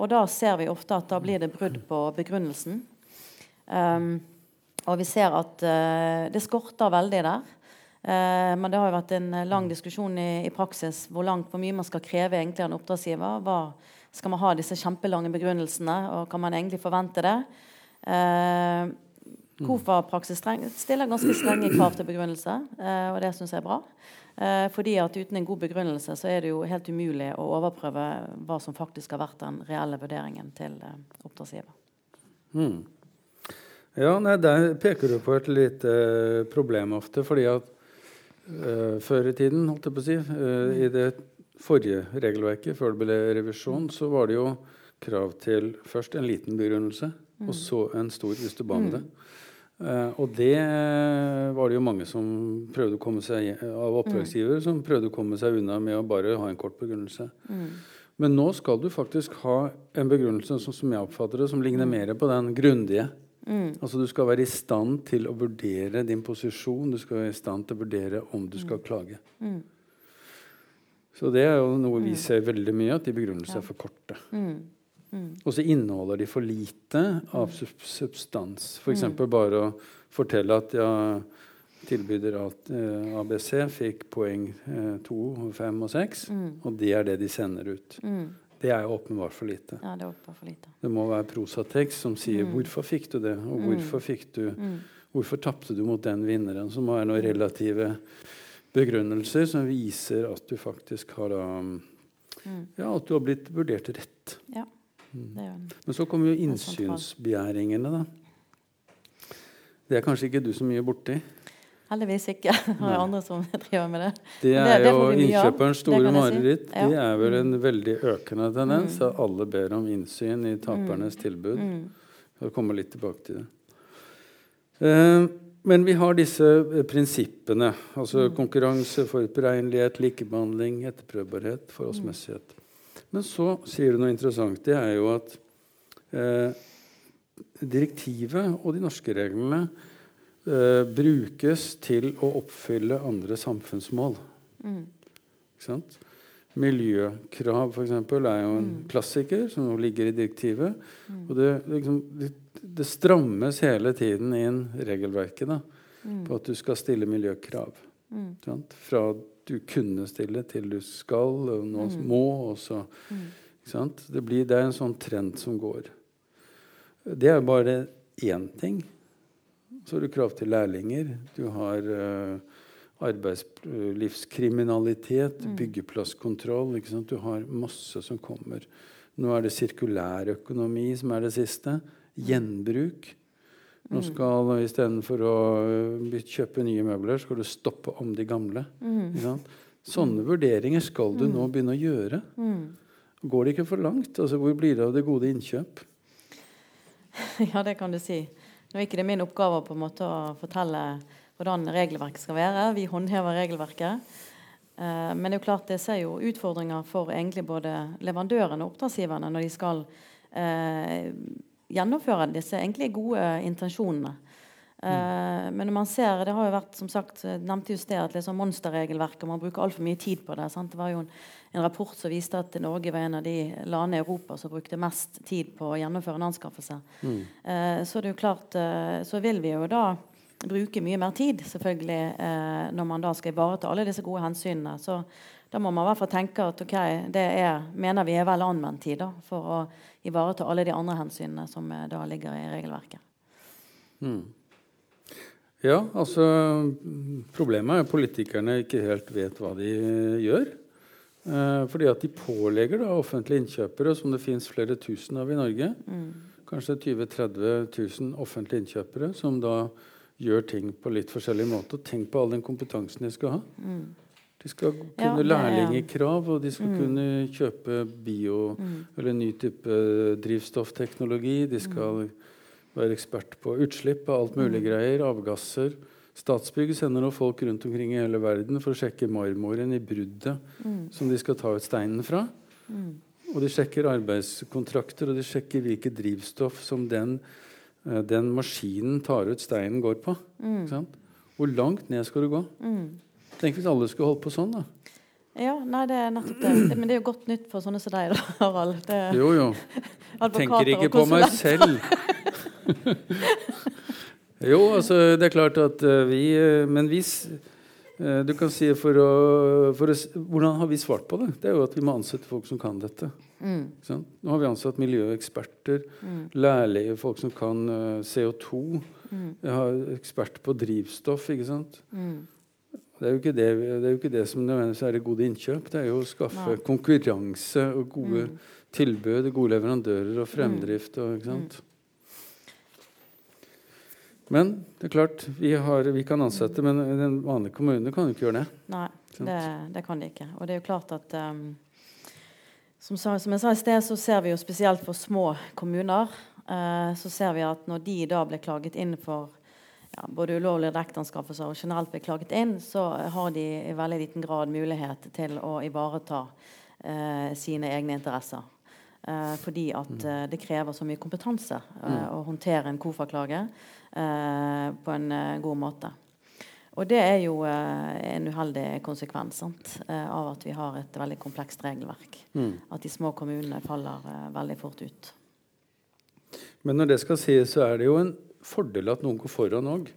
og da ser vi ofte at da blir det brudd på begrunnelsen. Og vi ser at det skorter veldig der. Eh, men det har jo vært en eh, lang diskusjon i, i praksis hvor, langt, hvor mye man skal kreve egentlig av en oppdragsgiver. Hva, skal man ha disse kjempelange begrunnelsene, og kan man egentlig forvente det? Eh, KOFA-praksis stiller ganske strenge krav til begrunnelse, eh, og det syns jeg er bra. Eh, fordi at uten en god begrunnelse så er det jo helt umulig å overprøve hva som faktisk har vært den reelle vurderingen til eh, oppdragsgiver. Mm. Ja, nei, Der peker du på et lite problem ofte. fordi at uh, før i tiden, holdt jeg på å si. Uh, I det forrige regelverket, før det ble revisjon, så var det jo krav til først en liten begrunnelse, mm. og så en stor hvis du ba om det. Uh, og det var det jo mange som prøvde å komme seg av oppdragsgiver mm. som prøvde å komme seg unna med å bare ha en kort begrunnelse. Mm. Men nå skal du faktisk ha en begrunnelse som, som jeg oppfatter det, som ligner mm. mer på den grundige. Mm. Altså Du skal være i stand til å vurdere din posisjon. Du skal være i stand til å vurdere om du skal mm. klage. Mm. Så det er jo noe vi mm. ser veldig mye, at de begrunnelsene er for korte. Mm. mm. Og så inneholder de for lite av substans. F.eks. Mm. bare å fortelle at ja, tilbyder at uh, ABC fikk poeng eh, 2, 5 og 6, og det er det de sender ut. Det er jo åpenbart for lite. Ja, Det er åpenbart for lite. Det må være prosatekst som sier mm. 'hvorfor fikk du det', og 'hvorfor mm. fikk du mm. Hvorfor tapte du mot den vinneren?' Som være noen relative begrunnelser som viser at du faktisk har da mm. Ja, at du har blitt vurdert rett. Ja, mm. det gjør den. Men så kommer jo innsynsbegjæringene, da. Det er kanskje ikke du så mye borti? Heldigvis ikke. <laughs> Det er andre som <laughs> driver med det. Det er det, det jo innkjøperens store mareritt. Si. Ja. Det er vel en mm. veldig økende tendens mm. at alle ber om innsyn i tapernes mm. tilbud. Mm. Jeg kommer litt tilbake til det. Eh, men vi har disse eh, prinsippene. Altså mm. konkurranse, forutberegnelighet, likebehandling, etterprøvbarhet, forholdsmessighet. Men så sier du noe interessant. Det er jo at eh, direktivet og de norske reglene eh, brukes til å oppfylle andre samfunnsmål. Mm. Ikke sant? Miljøkrav for eksempel, er jo en mm. klassiker som nå ligger i direktivet. Mm. Og det, liksom, det, det, strammes hele tiden inn regelverket da, mm. på at du skal stille miljøkrav. Mm. Fra du kunne stille, til du skal, og nå mm. må. og så, det, blir, det er en sånn trend som går. Det er bare én ting. Så har du krav til lærlinger. Du har uh, arbeidslivskriminalitet, mm. byggeplasskontroll. Du har masse som kommer. Nå er det sirkulærøkonomi som er det siste. Gjenbruk. Nå mm. skal Istedenfor å kjøpe nye møbler, skal du stoppe om de gamle. Mm. Sånne vurderinger skal du nå begynne å gjøre. Går det ikke for langt? Altså, hvor blir det av det gode innkjøp? <laughs> Ja, det kan du si. Nå er ikke det min oppgave på en måte å fortelle hvordan regelverket skal være. Vi håndhever regelverket. Eh, men det er jo klart det ser jo utfordringer for egentlig både leverandørene og oppdragsgiverne når de skal eh, gjennomføre disse egentlig gode intensjonene. Mm. Men når man ser, det har jo vært som sagt, nevnte just det at liksom monsterregelverket man bruker altfor mye tid på det. Sant? Det var jo en, en, rapport som viste at Norge var en av de landene i Europa som brukte mest tid på å gjennomføre en anskaffelse. Mm. Eh, så klart, eh, så vil vi jo da bruke mye mer tid selvfølgelig eh, når man da skal ivareta alle disse gode hensynene. Så da må man i hvert fall tenke at ok, det er, mener vi er vel anvendt tid da, for å ivareta alle de andre hensynene som eh, da ligger i regelverket. Mm. Ja, altså Problemet er at politikerne ikke helt vet hva de gjør. Eh, fordi at de pålegger da offentlige innkjøpere, som det fins flere tusen av i Norge, mm. kanskje 20 000-30 000 offentlige innkjøpere, som da gjør ting på litt forskjellig måte. Og tenk på all den kompetansen de skal ha. Mm. De skal kunne ja, lærlingekrav, og de skal mm. kunne kjøpe bio mm. eller ny type drivstoffteknologi. De skal være ekspert på utslipp av alt mulig mm. greier. Avgasser. Statsbygg sender nå folk rundt omkring i hele verden for å sjekke marmoren i bruddet mm. som de skal ta ut steinen fra. Mm. Og de sjekker arbeidskontrakter, og de sjekker hvilket drivstoff som den, uh, den maskinen tar ut steinen, går på. Mm. Hvor langt ned skal du gå? Mm. Tenk hvis alle skulle holdt på sånn, da. Ja, nei, det er nettopp det. Men det er jo godt nytt for sånne som deg, Harald. Det... Jo, jo. <laughs> Tenker ikke på meg selv. <laughs> Jo, altså det er klart at uh, vi uh, Men hvis uh, Du kan si for å, for å, Hvordan har vi svart på det? Det er jo at vi må ansette folk som kan dette. Mm. Nå har vi ansatt miljøeksperter, mm. lærlige, folk som kan CO2. Mm. Jeg har ekspert på drivstoff. ikke sant? Mm. Det er, det, det er jo ikke det som nødvendigvis er det gode innkjøp. Det er jo å skaffe Nei. konkurranse og gode mm. tilbud, gode leverandører og fremdrift. Og, ikke sant? Mm. Men det er klart, vi, har, vi kan ansette, men den vanlige kommune kan jo ikke gjøre det. Nei, det, det, kan de ikke. Og det er jo klart at um, som, som, jeg sa i sted, så ser vi jo spesielt for små kommuner uh, så ser vi at når de da blir klaget inn for ja, både ulovlige direkteanskaffelser og generelt blir klaget inn, så har de i veldig liten grad mulighet til å ivareta uh, sine egne interesser. Uh, fordi at uh, det krever så mye kompetanse uh, å håndtere en KOFA-klage. Eh, på en eh, god måte. Og det er jo eh, en uheldig konsekvens sant, av at vi har et veldig komplekst regelverk. Mm. At de små kommunene faller veldig fort ut. Men når det skal sies, så er det jo en fordel at noen går foran òg.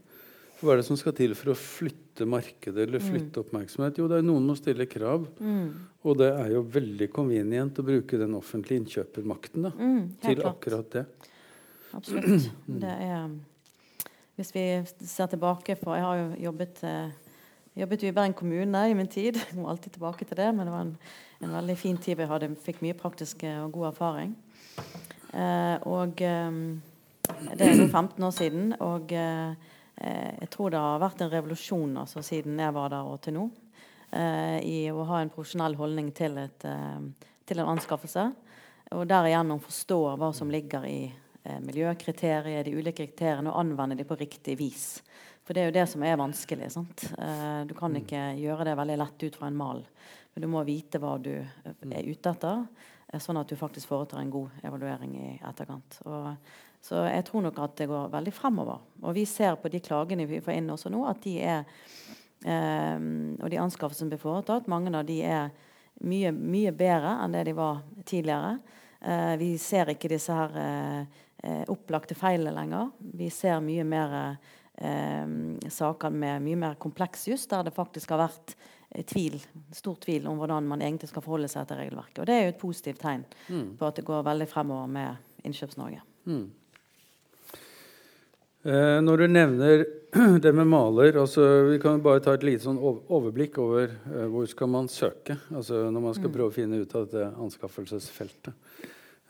Hva er det som skal til for å flytte markedet eller mm. flytte oppmerksomhet? Jo, det er noen må stille krav. Mm. Og det er jo veldig convenient å bruke den offentlige innkjøpermakten da, mm, til klart. akkurat det. Absolutt. <clears throat> Det er hvis vi ser tilbake på Jeg har jo jobbet, eh, jobbet i Bergen kommune i min tid. Jeg må alltid tilbake til det, men det var en, en veldig fin tid vi hadde. Fikk mye praktisk eh, og god erfaring. Eh, og eh, det er nå 15 år siden. Og eh, jeg tror det har vært en revolusjon altså, siden jeg var der og til nå. Eh, I å ha en profesjonell holdning til, et, til en anskaffelse. Og derigjennom forstå hva som ligger i eh, miljøkriterier, de ulike kriteriene, og anvende de på riktig vis. For det er jo det som er vanskelig. sant? du kan mm. ikke gjøre det veldig lett ut fra en mal. Men du må vite hva du eh, mm. er ute etter, eh, sånn at du faktisk foretar en god evaluering i etterkant. Og, så jeg tror nok at det går veldig fremover. Og vi ser på de klagene vi får inn også nå, at de er eh, Og de anskaffelsene som blir foretatt, mange av de er mye, mye bedre enn det de var tidligere. Eh, vi ser ikke disse her eh, eh, opplagte feilene lenger. Vi ser mye mer eh, saker med mye mer kompleks jus, der det faktisk har vært eh, tvil, stor tvil om hvordan man egentlig skal forholde seg til regelverket. Og Det er jo et positivt tegn mm. på at det går veldig fremover med Innkjøps-Norge. Mm. Eh, når du nevner <clears throat> det med maler altså Vi kan bare ta et lite sånn overblikk over eh, hvor skal man søke altså når man skal mm. prøve å finne ut av dette anskaffelsesfeltet.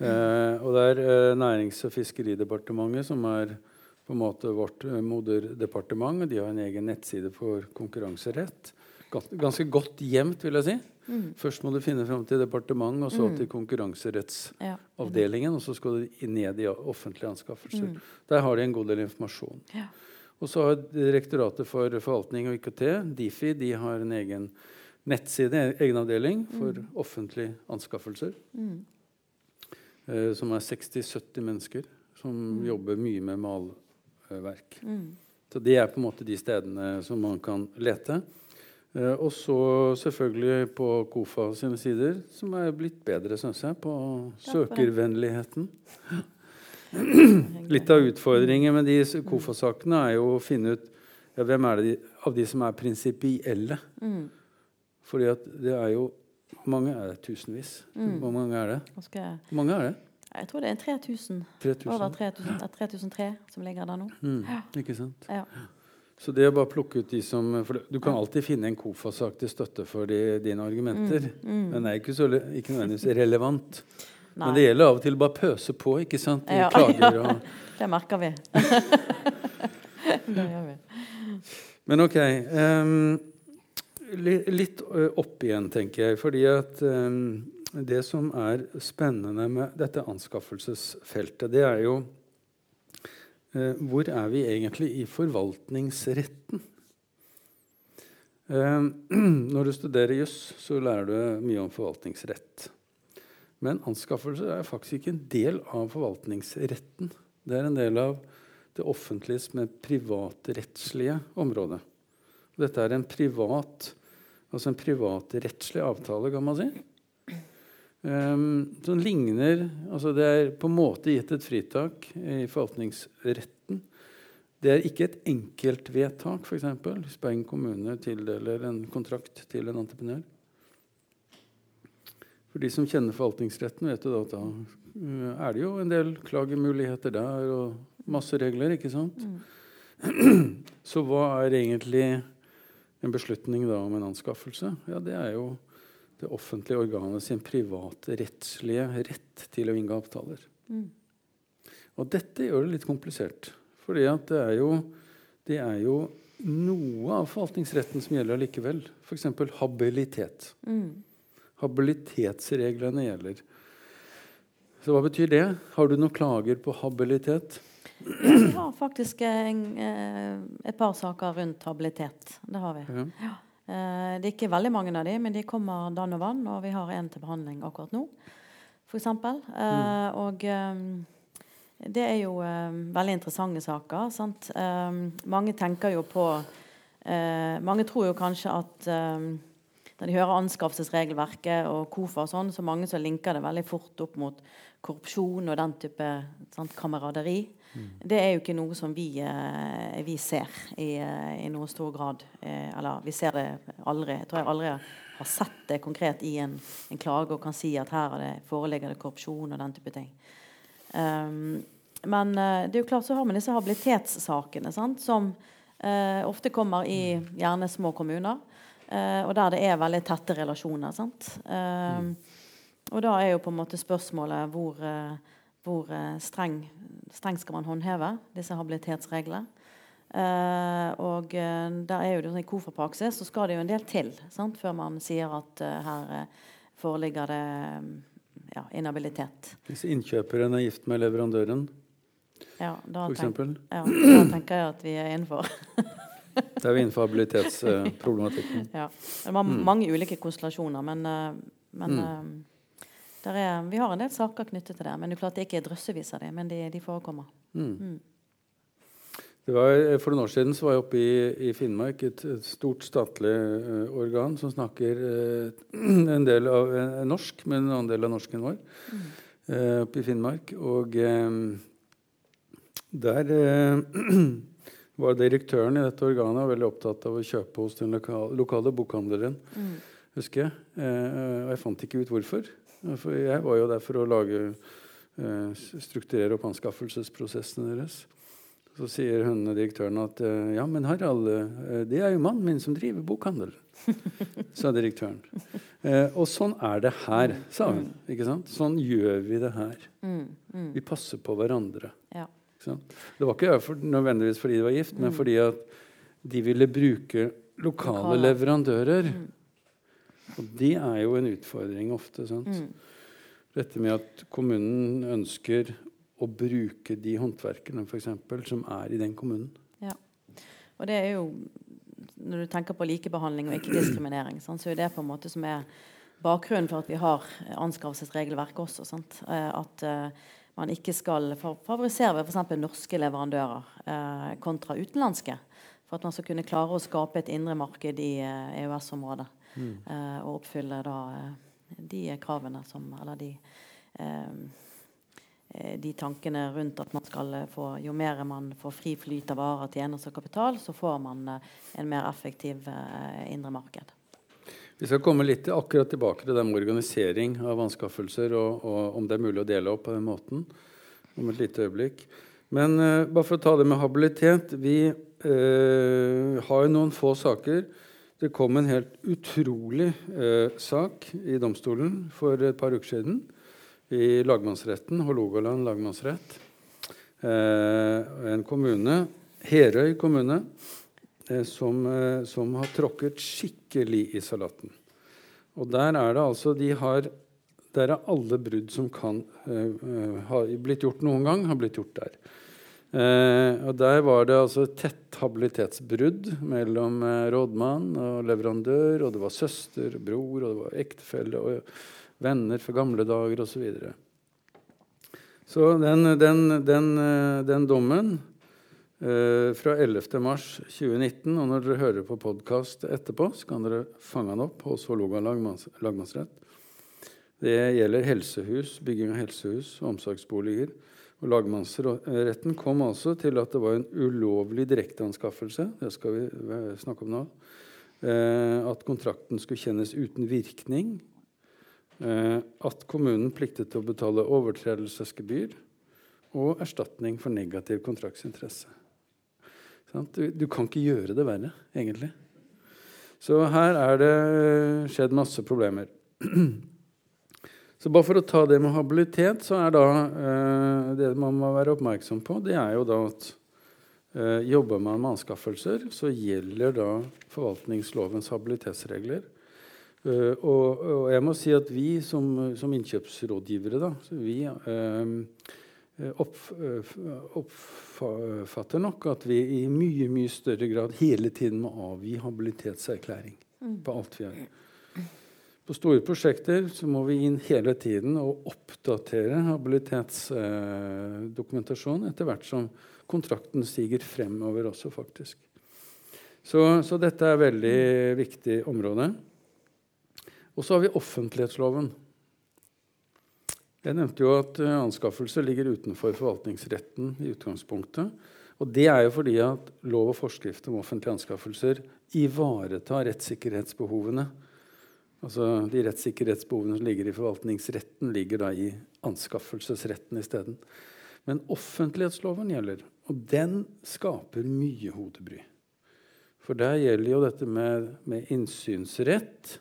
Eh, og det er eh, Nærings- og fiskeridepartementet som er på en måte vårt eh, moderdepartement. De har en egen nettside for konkurranserett. Ganske godt gjemt, vil jeg si. Mm. Først må du finne fram til departement, og så mm. til konkurranserettsavdelingen. Ja. Og så skal du ned i offentlige anskaffelser. Mm. Der har de en god del informasjon. Ja. Og så har Direktoratet for forvaltning og IKT, Difi, de har en egen nettside, egen avdeling for mm. offentlige anskaffelser. Mm. Eh, som er 60-70 mennesker som mm. jobber mye med malverk. Mm. Så det er på en måte de stedene som man kan lete. Eh, og så selvfølgelig på KOFA sine sider, som er blitt bedre, syns jeg, på søkervennligheten. Litt av utfordringen med de KOFA-sakene er jo å finne ut ja, hvem er det de, av de som er prinsipielle? Mm. Fordi at det er jo Hvor mange er det? Tusenvis? Mm. Hvor mange er det? Hvor mange er det? jeg tror det er 3000. 3000? Over 3000, eh, 3003 som ligger der nå. Mm, ikke sant? Ja. Så det å bare plukke ut de som for Du kan alltid finne en KOFA-sak til støtte for de, dine argumenter. Mm. Den er ikke, så, ikke nødvendigvis relevant. Nei. Men det gjelder av og til å bare pøse på. ikke sant? Ja, Klager <laughs> og Det merker vi. <laughs> <laughs> det gjør vi. Men ok. li- litt opp igjen, tenker jeg. Fordi at ehm, det som er spennende med dette anskaffelsesfeltet, det er jo eh, Hvor er vi egentlig i forvaltningsretten? <clears throat> Når du studerer juss, så lærer du mye om forvaltningsrett. Men anskaffelser er faktisk ikke en del av forvaltningsretten. Det er en del av det offentliges med privatrettslige område. Dette er en privat, altså en privatrettslig avtale, kan man si. Um, som ligner altså Det er på en måte gitt et fritak i forvaltningsretten. Det er ikke et enkeltvedtak, f.eks. Hvis Bergen kommune tildeler en kontrakt til en entreprenør. For de som kjenner forvaltningsretten, vet jo at da uh, er det jo en del klagemuligheter der og masse regler, ikke sant? <clears throat> Så hva er egentlig en beslutning da om en anskaffelse? Ja, det er jo det offentlige organet sin privatrettslige rett til å inngå avtaler. Mm. Og dette gjør det litt komplisert. fordi det det er jo noe av forvaltningsretten som gjelder likevel. F.eks. habilitet. Mm. Habilitetsreglene gjelder. Så hva betyr det? Har du noen klager på habilitet? Vi har faktisk en, eh, et par saker rundt habilitet. Det har vi. Ja. Eh, det er ikke veldig mange av de, men de kommer dann og vann, og vi har en til behandling akkurat nå, f.eks. Mm. Og det er jo veldig interessante saker. Sant? Mange tenker jo på Mange tror jo kanskje at når de hører anskaffelsesregelverket og KOFA og sånn, så mange som linker det veldig fort opp mot korrupsjon og den type sant, kameraderi. Det er jo ikke noe som vi, eh, vi ser i, eh, i noen stor grad. Eh, eller vi ser det aldri. Jeg tror jeg aldri har sett det konkret i en, en klage og kan si at her er det, foreligger det korrupsjon og den type ting. Um, men det er jo klart så har man disse habilitetssakene sant, som uh, ofte kommer i gjerne små kommuner. Uh, og der det er veldig tette relasjoner. Sant? Um, og da er jo på en måte spørsmålet hvor, eh, hvor eh, streng, streng skal man håndheve disse habilitetsreglene. Uh, og eh, der er jo det sånn I KOFA-praksis så skal det jo en del til sant, før man sier at uh, her foreligger det eh, ja, inhabilitet. Hvis innkjøperen er gift med leverandøren, Ja, da, for eksempel. ja, da tenker jeg at vi er innenfor. <laughs> Da er vi innenfor habilitetsproblematikken. ja. Det var mange ulike konstellasjoner, men, men mm. Er, vi har en del saker knyttet til det. Men det er klart det ikke er drøssevis av dem, men de, de forekommer. Mm. Det var, for noen år siden var jeg oppe i, i Finnmark, et, et stort statlig uh, organ som snakker uh, <clears throat> en del av uh, norsk, men en annen del av norsken vår, eh, oppe i Finnmark. Og der <clears throat> var direktøren i dette organet veldig opptatt av å kjøpe hos den lokale, lokale bokhandleren, husker jeg. Og jeg fant ikke ut hvorfor. For jeg var jo der for å lage, eh, strukturere opp anskaffelsesprosessene deres. Så sier hun direktøren at eh, ja, men Harald, eh, det er jo mannen min som driver bokhandel. <laughs> sa direktøren. Eh, og sånn er det her, sa hun. ikke sant? Sånn gjør vi det her. Vi passer på hverandre. Ja. Ikke sant? Det var ikke for, nødvendigvis fordi de var gift, men fordi at de ville bruke Lokale. leverandører. Og det er jo en utfordring ofte. sant? Dette med at kommunen ønsker å bruke de håndverkerne for eksempel, som er i den kommunen. Ja. Og det er jo Når du tenker på likebehandling og ikke-diskriminering, sant, så er det på en måte som er bakgrunnen for at vi har anskaffelsesregelverket også. Sant? Eh, At eh, man ikke skal favorisere f.eks. norske leverandører eh, kontra utenlandske. For at man skal kunne klare å skape et indre marked i EØS-området. Eh, og oppfylle da eh, de kravene som Eller de eh, de tankene rundt at man skal få Jo mer man får fri flyt av varer, tjenester og kapital, så får man en mer effektiv indre marked. Vi skal komme litt akkurat tilbake til det med organisering av anskaffelser, og, og, om det er mulig å dele opp på den måten om et lite øyeblikk. Men uh, bare for å ta det med habilitet Vi uh, har jo noen få saker. Det kom en helt utrolig eh, sak i domstolen for et par uker siden. I lagmannsretten, Hålogaland lagmannsrett. en kommune, Herøy kommune, Eh, som, eh, som, har tråkket skikkelig i salaten. Og der er det altså de har, Der er alle brudd som kan uh, ha blitt gjort noen gang, har blitt gjort der. Uh, og Der var det altså tett habilitetsbrudd mellom uh, rådmann og leverandør, og det var søster, og bror, og det var ektefelle og venner fra gamle dager osv. Så, videre. så den, den, den, den dommen Uh, fra 11.3.2019. Og når dere hører på podkast etterpå, så kan dere fange den opp hos Hålogaland lagmanns, lagmannsrett. Det gjelder helsehus, bygging av helsehus omsorgsboliger. Og Lagmannsretten kom altså til at det var en ulovlig direkteanskaffelse. Det skal vi snakke om nå. Eh, at kontrakten skulle kjennes uten virkning. Eh, at kommunen pliktet til å betale overtredelsesgebyr og erstatning for negativ kontraktsinteresse. Du, du, kan ikke gjøre det verre, egentlig. Så her er det skjedd masse problemer. <clears throat> Så bare for å ta det med habilitet, så er da eh, det man må være oppmerksom på, det er jo da at eh, jobber man med anskaffelser, så gjelder da forvaltningslovens habilitetsregler. Eh, og, og, jeg må si at vi som, som innkjøpsrådgivere, da, vi uh, Eh, opp, eh, oppfatter nok at vi i mye mye større grad hele tiden må avgi habilitetserklæring mm. på alt vi gjør. På store prosjekter så må vi inn hele tiden og oppdatere habilitetsdokumentasjon eh, etter hvert som kontrakten stiger fremover også, faktisk. Så, så dette er et veldig viktig område. Og så har vi offentlighetsloven. Jeg nevnte jo at anskaffelser anskaffelse ligger utenfor forvaltningsretten i utgangspunktet. Og det er jo fordi at lov og forskrift om offentlige anskaffelser ivaretar rettssikkerhetsbehovene. Altså De rettssikkerhetsbehovene som ligger i forvaltningsretten, ligger da i anskaffelsesretten isteden. Men offentlighetsloven gjelder, og den skaper mye hodebry. For der gjelder jo dette med, med innsynsrett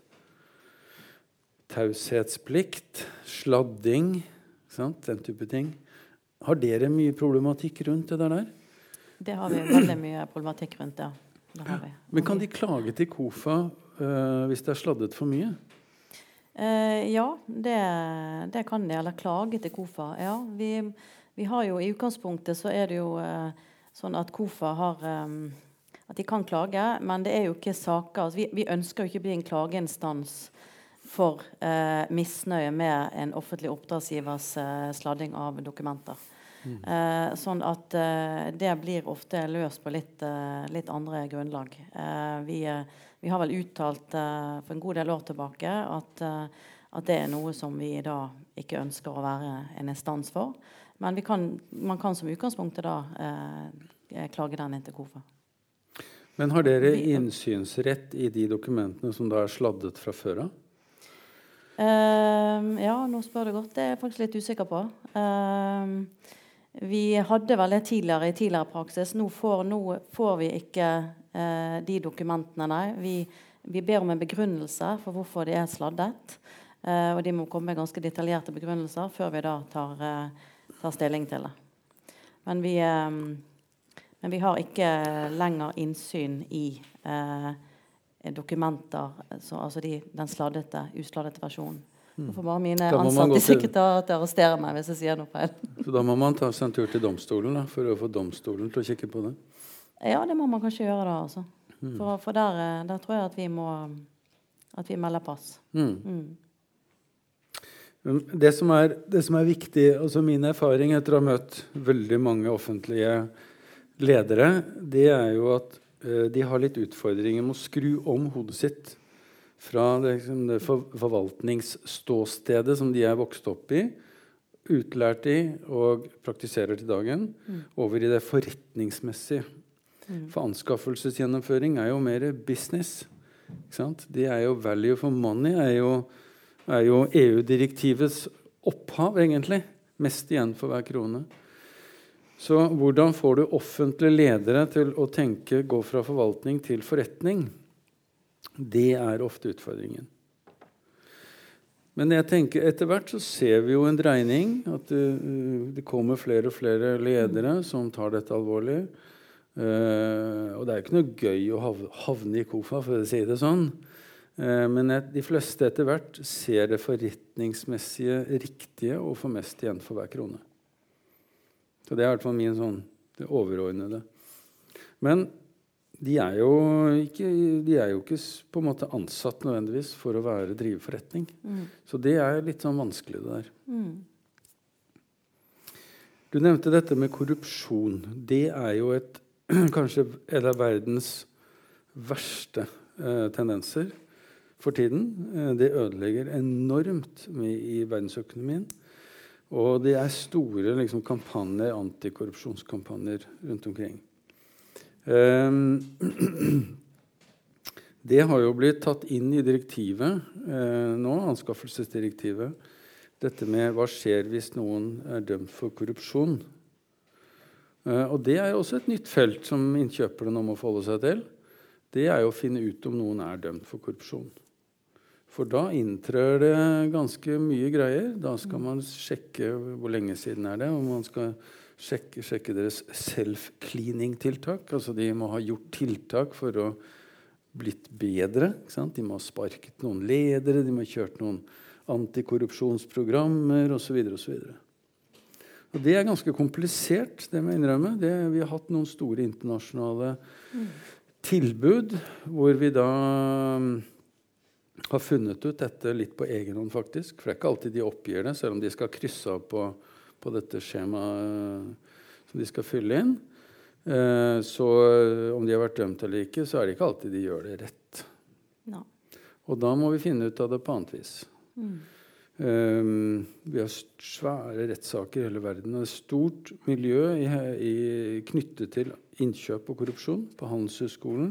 taushetsplikt, sladding, den type ting. Har dere mye problematikk rundt det der? Det har vi veldig mye problematikk rundt, ja. Men kan de klage til KOFA uh, hvis det er sladdet for mye? Uh, ja, det, det, kan de. Eller klage til KOFA. Ja, vi, vi, har jo I utgangspunktet så er det jo uh, sånn at KOFA har um, At de kan klage, men det er jo ikke saker altså vi, vi, ønsker jo ikke å bli en klageinstans for eh, misnøye med en offentlig oppdragsgivers eh, sladding av dokumenter. Mm. Eh, sånn at eh, det blir ofte løst på litt, eh, litt andre grunnlag. Eh, vi, vi, har vel uttalt for en god del år tilbake at, at, det er noe som vi da ikke ønsker å være en instans for. Men kan, man kan som utgangspunktet da klage den inn til KOFA. Men har dere innsynsrett i de dokumentene som da er sladdet fra før av? Uh, ja, nå spør du godt. Det er jeg faktisk litt usikker på. Uh, vi hadde vel det tidligere i tidligere praksis. Nå får, nå får vi ikke de dokumentene, der. Vi, vi, ber om en begrunnelse for hvorfor de er sladdet. Eh, og de må komme med ganske detaljerte begrunnelser før vi da tar, eh, tar stilling til det. Men vi, men vi, har ikke lenger innsyn i dokumenter, så, altså de, den sladdete, usladdete versjonen. Nå får bare mine ansatte i sekretariatet arrestere meg hvis jeg sier noe feil. Så da må man ta seg en tur til domstolen da, for å få domstolen til å kikke på det? Ja, det må man kanskje gjøre da. altså. Mm. For, for der, eh, der, tror jeg at vi må at vi melder pass. Mm. Mm. Det, som er, det som er viktig, altså Min erfaring etter å ha møtt veldig mange offentlige ledere, det er jo at Eh, de har litt utfordringer med å skru om hodet sitt fra det, liksom, det forvaltningsståstedet som de er vokst opp i, utlært i og praktiserer til dagen, over i det forretningsmessige. For anskaffelsesgjennomføring er jo mer business. Det er jo value for money er jo, er jo EU-direktivets opphav, egentlig. Mest igjen for hver krone. Så hvordan får du offentlige ledere til å tenke gå fra forvaltning til forretning? Det er ofte utfordringen. Men jeg tenker etter hvert så ser vi jo en dreining. At det, det kommer flere og flere ledere som tar dette alvorlig. Uh, og det er jo ikke noe gøy å havne i KOFA, for å si det sånn. Uh, men et, de fleste etter hvert ser det forretningsmessige riktige og får mest igjen for hver krone. Så det er i hvert fall min sånn det overordnede. Men de er, jo ikke, de er jo ikke på en måte ansatt nødvendigvis for å være, drive forretning. Mm. Så det er litt sånn vanskelig, det der. Mm. Du nevnte dette med korrupsjon. Det er jo et, <clears throat> kanskje en av verdens verste eh, tendenser for tiden. Eh, det ødelegger enormt mye i verdensøkonomien. Og det er store liksom, kampanjer, antikorrupsjonskampanjer rundt omkring. Ehm, <clears throat> det har jo blitt tatt inn i direktivet eh, nå, anskaffelsesdirektivet. Dette med hva skjer hvis noen er dømt for korrupsjon. Eh, og det er jo også et nytt felt som innkjøperne må forholde seg til. Det er jo å finne ut om noen er dømt for korrupsjon. For da inntrør det ganske mye greier. Da skal man sjekke hvor lenge siden er det, og man skal sjekke, sjekke deres self-cleaning-tiltak. Altså de må ha gjort tiltak for å blitt bedre. De må ha sparket noen ledere, de må ha kjørt noen antikorrupsjonsprogrammer osv. Og Det er ganske komplisert, det må jeg innrømme. Det, vi har hatt noen store internasjonale mm. tilbud hvor vi da um, har funnet ut dette litt på egen hånd, faktisk. For det er ikke alltid de oppgir det, selv om de skal krysse av på på dette skjemaet eh, som de skal fylle inn. Eh, så om de har vært dømt eller ikke, så er det ikke alltid de gjør det rett. No. Og da må vi finne ut av det på annet vis. Mm. Um, vi har svære rettssaker i hele verden. Og et stort miljø i, i, knyttet til innkjøp og korrupsjon. På Handelshøyskolen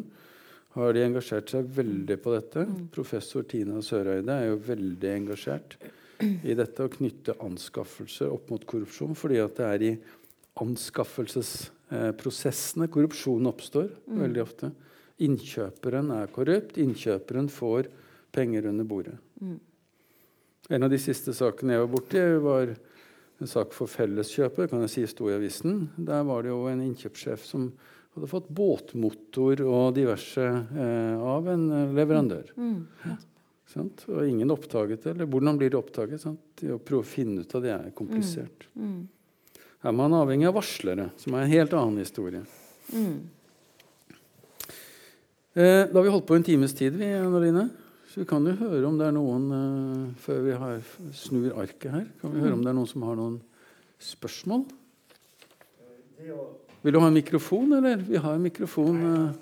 har de engasjert seg veldig på dette. Mm. Professor Tina Søreide er jo veldig engasjert i dette å knytte anskaffelser opp mot korrupsjon. Fordi at det er i anskaffelsesprosessene korrupsjon oppstår mm. veldig ofte. Innkjøperen er korrupt. Innkjøperen får penger under bordet. Mm. En av de siste sakene jeg var borti, var en sak for Felleskjøpet. kan jeg si sto i avisen. Der var det jo en innkjøpssjef som hadde fått båtmotor og diverse eh, av en leverandør. Mm. Ja. Og ingen oppdaget det. Eller hvordan blir det oppdaget? Sant? Å prøve å finne ut av det er komplisert. Mm. Mm. Her er man avhengig av varslere, som er en helt annen historie. Mm. Eh, da har vi holdt på en times tid, vi, Annaline. Så vi kan jo høre om det er noen uh, Før vi har, snur arket her, kan vi høre om det er noen som har noen spørsmål? Vil du ha en mikrofon, eller? Vi har en mikrofon. Uh,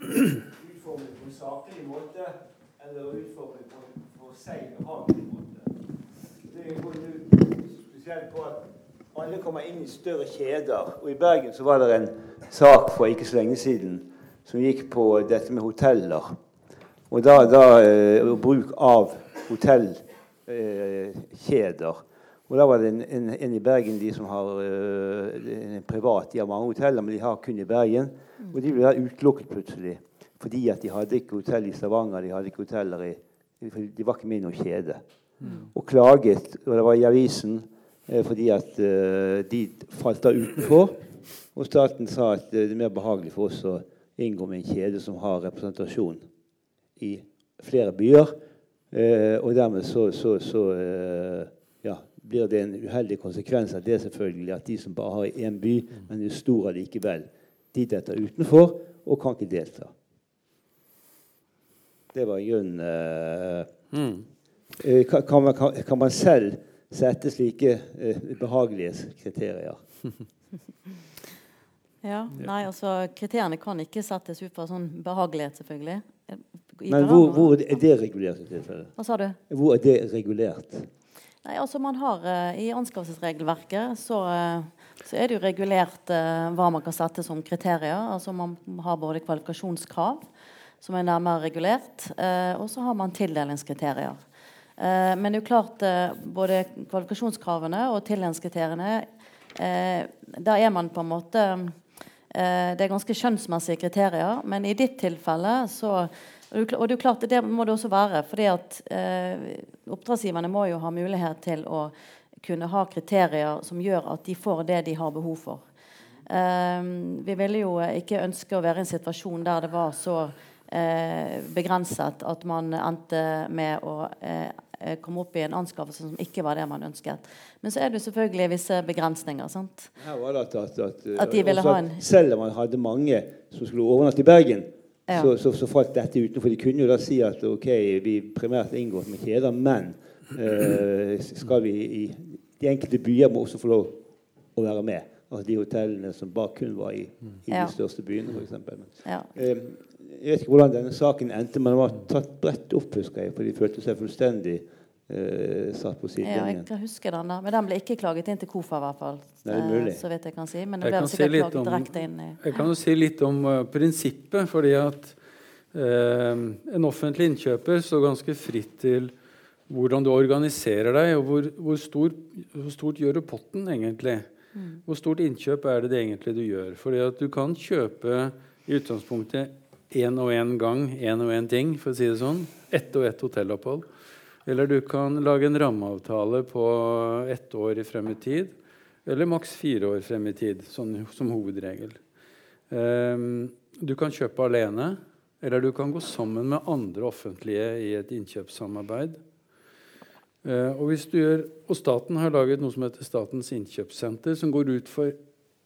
utforme det på en saklig måte eller utforme det på seig og behagelig måte. Det er spesielt på at alle kommer inn i større kjeder. Og I Bergen så var det en sak for ikke så lenge siden som gikk på dette med hoteller. Og da, da eh, bruk av hotellkjeder. Eh, og da var det en, en, en, i Bergen de som har eh, en privat. De har mange hoteller, men de har kun i Bergen. Og de ble da utelukket plutselig fordi at de hadde ikke hotell i Stavanger. De hadde ikke hoteller i De var ikke med i noen kjede. Mm. Og klaget, og det var i avisen, fordi at uh, de falt da utenfor. Og staten sa at det er mer behagelig for oss å inngå med en kjede som har representasjon i flere byer. Og dermed så, så, så ja, blir det en uheldig konsekvens av det selvfølgelig at de som bare har én by, men er stor allikevel, de detter utenfor og kan ikke delta. Det var i grunnen uh, mm. kan, kan, kan, man, selv sette slike uh, behagelige kriterier? <laughs> ja, nei, altså Kriteriene kan ikke settes ut fra sånn behagelighet, selvfølgelig. i Men hvor, hvor er det regulert i tilfelle? Hva sa du? Hvor er det regulert? Nei, altså man har eh, I anskaffelsesregelverket så, eh, så er det jo regulert eh, hva man kan sette som kriterier. Altså Man har både kvalifikasjonskrav, som er nærmere regulert, eh, og så har man tildelingskriterier. Eh, men det er jo klart eh, både kvalifikasjonskravene og tildelingskriteriene eh, Der er man på en måte Det er ganske skjønnsmessige kriterier, men i ditt tilfelle så og det er klart, det må det også være. fordi at Oppdragsgiverne må jo ha mulighet til å kunne ha kriterier som gjør at de får det de har behov for. Vi ville jo ikke ønske å være i en situasjon der det var så begrenset at man endte med å komme opp i en anskaffelse som ikke var det man ønsket. Men så er det selvfølgelig visse begrensninger. sant? Her var det at, at, at, At de ville ha en- Selv om man hadde mange som skulle overnatte i Bergen, Ja. så, så, så falt dette utenfor. De kunne jo da si at ok, vi primært inngått med kjeder, men eh, skal vi i De enkelte byer må også få lov å være med. Altså de hotellene som bare kun var i, i Ja. de største byene, f.eks. Ja. Eh, jeg vet ikke hvordan denne saken endte, men den var tatt bredt opp, husker jeg. For de følte seg fullstendig eh, satt på Ja, jeg kan huske den der. Men den ble ikke klaget inn til KOFA, i hvert fall. Nei, det er mulig. Eh, Så vidt jeg kan si. Men den ble sikkert si klaget om- direkte inn i Jeg kan jo si litt om uh, prinsippet, fordi at uh, en offentlig innkjøper står ganske fritt til hvordan du organiserer deg, og hvor, hvor, stor, hvor stort gjør du potten egentlig? Hvor stort innkjøp er det det egentlig du gjør? Fordi at du kan kjøpe i utgangspunktet én og én gang én og én ting, for å si det sånn. Ett og ett hotellopphold. Eller du kan lage en rammeavtale på ett år frem i tid. Eller maks fire år frem i tid, sånn, som hovedregel. Um, du kan kjøpe alene, eller du kan gå sammen med andre offentlige i et innkjøpssamarbeid. Uh, og, gjør, og staten har laget noe som heter Statens innkjøpssenter, som går ut for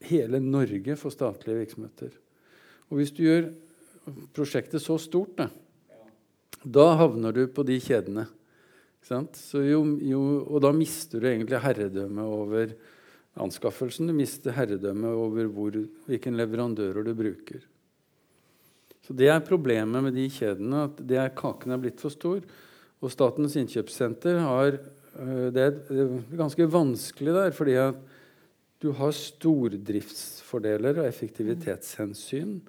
hele Norge for statlige virksomheter. Og hvis du gjør prosjektet så stort, da, da havner du på de kjedene. Jo, jo, og da mister du egentlig herredømme over anskaffelsen. Du mister herredømme over hvor, hvilken leverandører du bruker. Så Det er problemet med de kjedene, at er, kaken er blitt for stor. Og Statens innkjøpssenter har øh, Det er ganske vanskelig der, fordi at du har stordriftsfordeler og effektivitetshensyn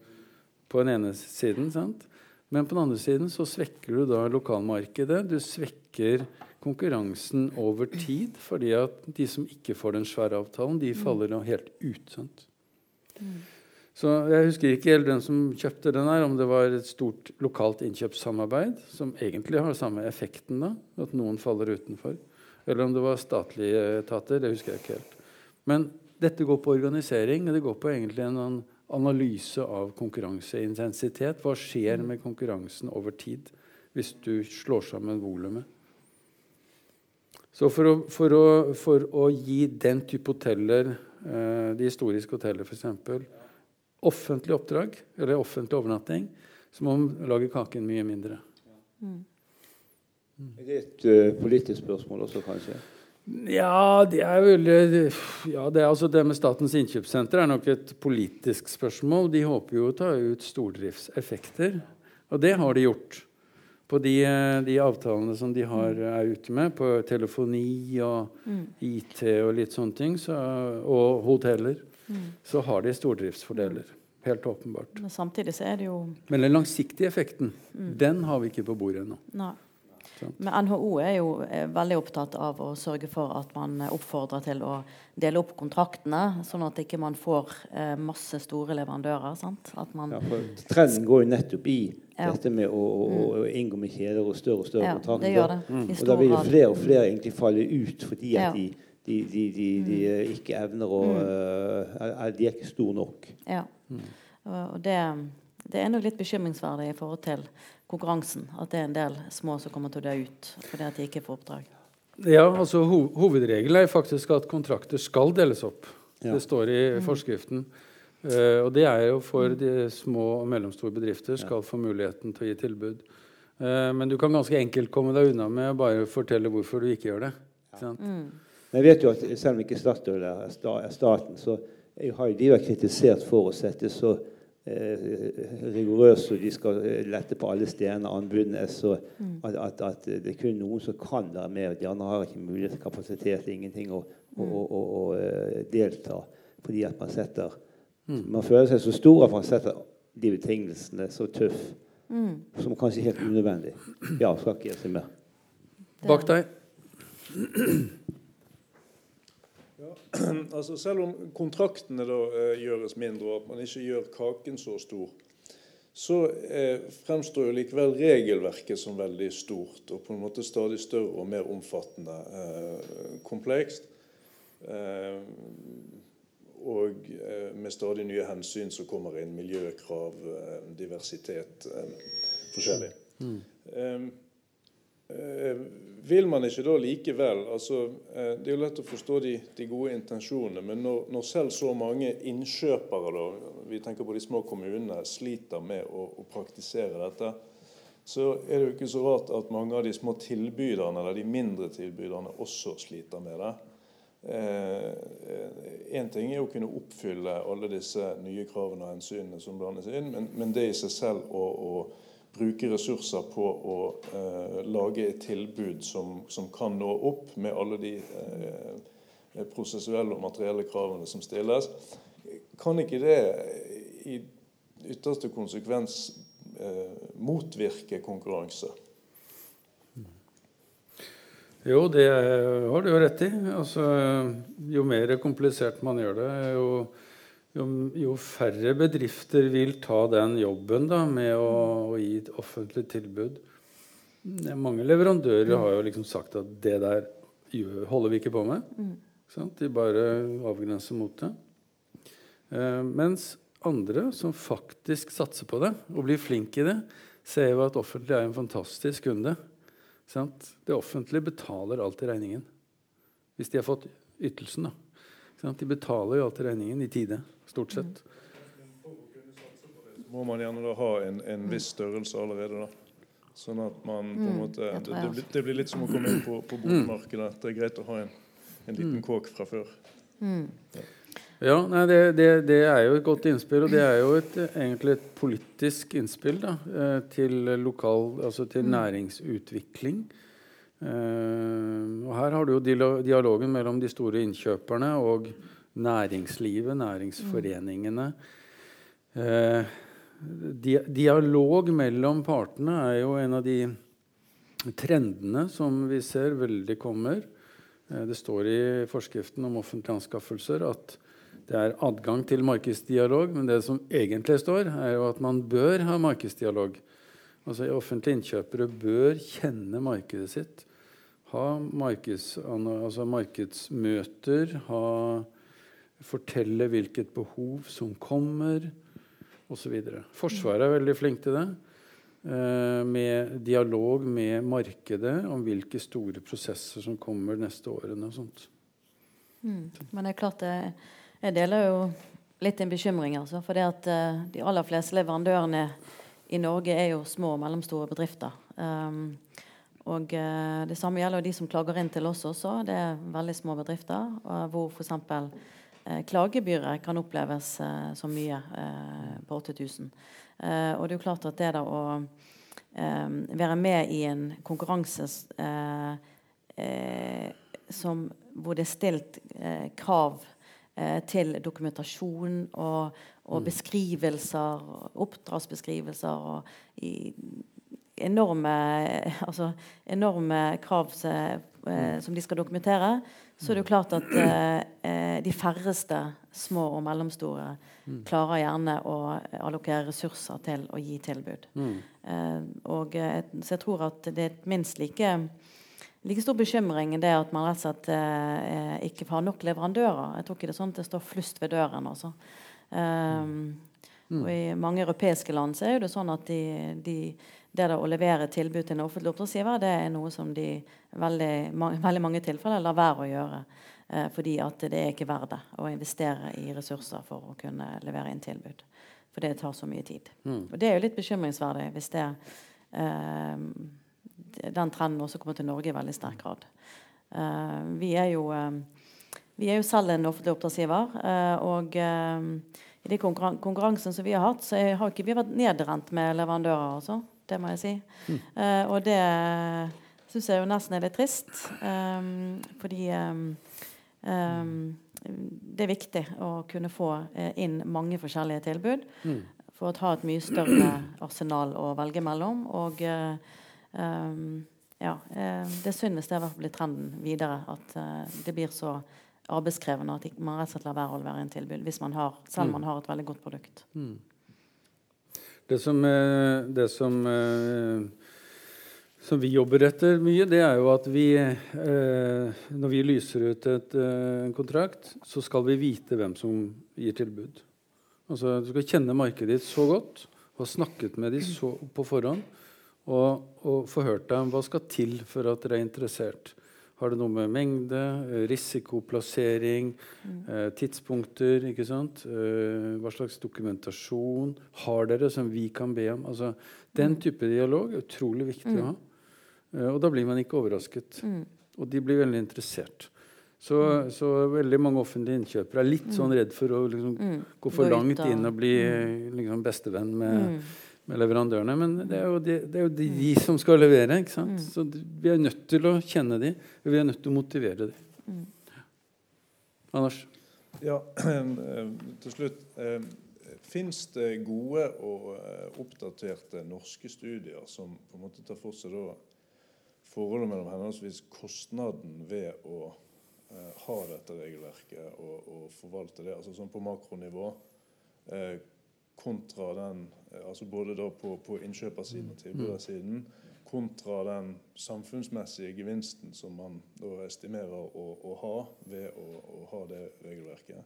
på den ene siden. sant? Men på den andre siden så svekker du da lokalmarkedet. Du svekker konkurransen over tid, fordi at de som ikke får den svære avtalen, de faller da helt ut. sant? Så Jeg husker ikke helt den som kjøpte den her, om det var et stort lokalt innkjøpssamarbeid, som egentlig har samme effekten, da, at noen faller utenfor. Eller om det var statlige etater. Det husker jeg ikke helt. Men dette går på organisering, og det går på egentlig en sånn analyse av konkurranseintensitet. Hva skjer med konkurransen over tid hvis du slår sammen volumet? Så for å, for, å, for å gi den type hoteller, eh, de historiske hotellene f.eks., offentlig oppdrag eller offentlig overnatting, så må man lage kaken mye mindre. Er det et uh, politisk spørsmål også, kanskje? Ja, det er vel ja, det, er altså det med Statens innkjøpssenter er nok et politisk spørsmål. De håper jo å ta ut stordriftseffekter, og det har de gjort. På de, de avtalene som de har, er ute med, på telefoni og IT og litt sånne ting, så, og hoteller, så har de stordriftsfordeler. Helt åpenbart. Men samtidig så er det jo Men den langsiktige effekten, den har vi ikke på bordet ennå. Men NHO er jo eh, veldig opptatt av å sørge for at man eh, oppfordrer til å dele opp kontraktene, sånn at ikke man får eh, masse store leverandører. Sant? At man, Ja, for trenden går jo nettopp i Ja. dette med å, å, å inngå med kjeder og større og større ja, kontrakter. det det. Mm. Og da vil jo flere og flere egentlig falle ut fordi at Ja. de, de, de, de, de eh, ikke evner å mm. er- De er ikke store nok. Ja. Mm. og det, det er nok litt bekymringsverdig i forhold til konkurransen. At det er en del små som kommer til å dø ut fordi at de ikke får oppdrag. Ja, altså ho Hovedregelen er faktisk at kontrakter skal deles opp. Ja. Det står i forskriften. Uh, og det er jo for de små og mellomstore bedrifter skal få muligheten til å gi tilbud. Uh, men du kan ganske enkelt komme deg unna med å bare fortelle hvorfor du ikke gjør det. Ja. sant? Men jeg vet jo at selv om ikke Statoil er sta- staten, så har jo de vært kritisert for å sette så rigorøse og de skal eh, lette på alle stedene anbudene, så mm. at, at, at, det er kun noen som kan være med. De andre har ikke mulighet, kapasitet, ingenting å, mm. å, å, å, eh, delta. Fordi at man setter mm. Man føler seg så stor at man setter de betingelsene så tøff mm. som kanskje helt unødvendig. Ja, skal ikke si mer. Bak deg. <clears throat> altså selv om kontraktene da eh, gjøres mindre, og at man ikke gjør kaken så stor, så eh, fremstår jo likevel regelverket som veldig stort og på en måte stadig større og mer omfattende. Eh, komplekst. Eh, og eh, med stadig nye hensyn som kommer inn. Miljøkrav, diversitet, forskjellig. Mm. Eh, vil man ikke da likevel altså, eh, Det er jo lett å forstå de, de gode intensjonene, men når, når, selv så mange innkjøpere da, vi tenker på de små kommunene, sliter med å, å, praktisere dette, så er det jo ikke så rart at mange av de små tilbyderne eller de mindre tilbyderne også sliter med det. Én eh, ting er å kunne oppfylle alle disse nye kravene og hensynene som blandes inn, men, men det i seg selv å bruke ressurser på å eh, lage et tilbud som, som, kan nå opp med alle de eh, prosessuelle og materielle kravene som stilles. Kan ikke det i ytterste konsekvens eh, motvirke konkurranse? Jo, det har du jo rett i. Altså, jo mer komplisert man gjør det, jo jo, jo, færre bedrifter vil ta den jobben da, med å, å gi et offentlig tilbud. Mange leverandører har jo liksom sagt at det der holder vi ikke på med. Mm. De bare avgrenser mot det. Eh, mens andre som faktisk satser på det og blir flinke i det, ser jo at offentlig er en fantastisk kunde. Sant? Det offentlige betaler alltid regningen. Hvis de har fått ytelsen. da. De betaler jo alltid regningen i tide stort sett. må man gjerne da ha en, en viss størrelse allerede. da. Sånn at man på en mm, måte, det, det, blir, det blir litt som å komme inn på, på bokmarkedet. Det er greit å ha en, en liten mm. kåk fra før. Mm. Ja. Ja, nei, det, det, det, er jo et godt innspill, og det er jo et, egentlig et politisk innspill da, eh, til, lokal, altså til næringsutvikling. Uh, og Her har du jo dialogen mellom de store innkjøperne og næringslivet, næringsforeningene. Eh, dialog mellom partene er jo en av de trendene som vi ser veldig kommer. Eh, det står i forskriften om offentlige anskaffelser at det er adgang til markedsdialog, men det som egentlig står, er jo at man bør ha markedsdialog. Altså Offentlige innkjøpere bør kjenne markedet sitt. Ha markeds, altså markedsmøter, ha fortelle hvilket behov som kommer, osv. Forsvaret er veldig flink til det. Eh, med dialog med markedet om hvilke store prosesser som kommer neste årene. og sånt. Mm. Men det er klart jeg, jeg deler jo litt en bekymring. Altså, for det at uh, de aller fleste leverandørene i Norge er jo små og mellomstore bedrifter. Um, og uh, Det samme gjelder de som klager inn til oss også. Det er veldig små bedrifter. Uh, hvor f.eks. Eh, klagebyret kan oppleves eh, som mye eh, på 8000. og det er jo klart at det da å være med i en konkurranse som, hvor det er stilt krav til dokumentasjon og, og mm. beskrivelser, oppdragsbeskrivelser og i, enorme, altså, enorme krav mm. som de skal dokumentere, så er det jo klart at eh, eh, de færreste små og mellomstore mm. klarer gjerne å allokere ressurser til å gi tilbud. Mm. Eh, og, eh, så jeg tror at det er minst like, like stor bekymring det at man rett og slett eh, ikke har nok leverandører. Jeg tror ikke det er sånn at det står flust ved døren. Altså. Um, mm. Og I mange europeiske land så er det sånn at de, de det å levere tilbud til en offentlig oppdragsgiver det er noe som de veldig, mange, veldig mange tilfeller lar være å gjøre. Eh, fordi at det er ikke verdt det å investere i ressurser for å kunne levere inn tilbud. For det tar så mye tid. Mm. Og Det er jo litt bekymringsverdig hvis det, eh, den trenden også kommer til Norge i veldig sterk grad. Eh, vi, er jo, eh, vi er jo selv en offentlig oppdragsgiver. Eh, og i den konkurran konkurransene som vi har hatt, så har ikke vi vært nedrent med leverandører. Også, det må jeg si. Mm. Uh, og det syns jeg jo nesten er litt trist. Um, fordi um, um, det er viktig å kunne få uh, inn mange forskjellige tilbud. Mm. For å ha et mye større arsenal å velge mellom. Og uh, ja, det er synd hvis det blir trenden videre. At det blir så arbeidskrevende at man rett og slett lar være å levere inn tilbud hvis man har, selv om mm. man har et veldig godt produkt. Mm. Det som, eh, det som, eh, som, vi jobber etter mye, det er jo at vi eh, Når vi lyser ut et, en kontrakt, så skal vi vite hvem som gir tilbud. Altså, Du skal kjenne markedet ditt så godt ha snakket med dem på forhånd og, og forhørt hørt dem hva skal til for at dere er interessert. Har det noe med mengde, eh, risikoplassering, mm. eh, tidspunkter ikke sant? Eh, hva slags dokumentasjon har dere som vi kan be om? Altså, den mm. type dialog er utrolig viktig mm. å ha. Og da blir man ikke overrasket. Mm. Og de blir veldig interessert. Så, mm. så, veldig mange offentlige innkjøpere er litt sånn redd for å liksom, gå for langt inn og bli liksom, bestevenn med med leverandørene. Men det er jo de, det er jo de, de som skal levere. ikke sant? Mm. Så vi er nødt til å kjenne de, og vi er nødt til å motivere de. Mm. Anders? Ja, <clears throat> til slutt. Eh, Fins det gode og eh, oppdaterte norske studier som på en måte tar for seg da forholdet mellom henholdsvis kostnaden ved å eh, ha dette regelverket og, og, forvalte det, altså sånn på makronivå, eh, kontra den eh, altså Både da på, på innkjøpersiden og tilbydersiden kontra den samfunnsmessige gevinsten som man da estimerer å, å ha ved å, å, ha det regelverket?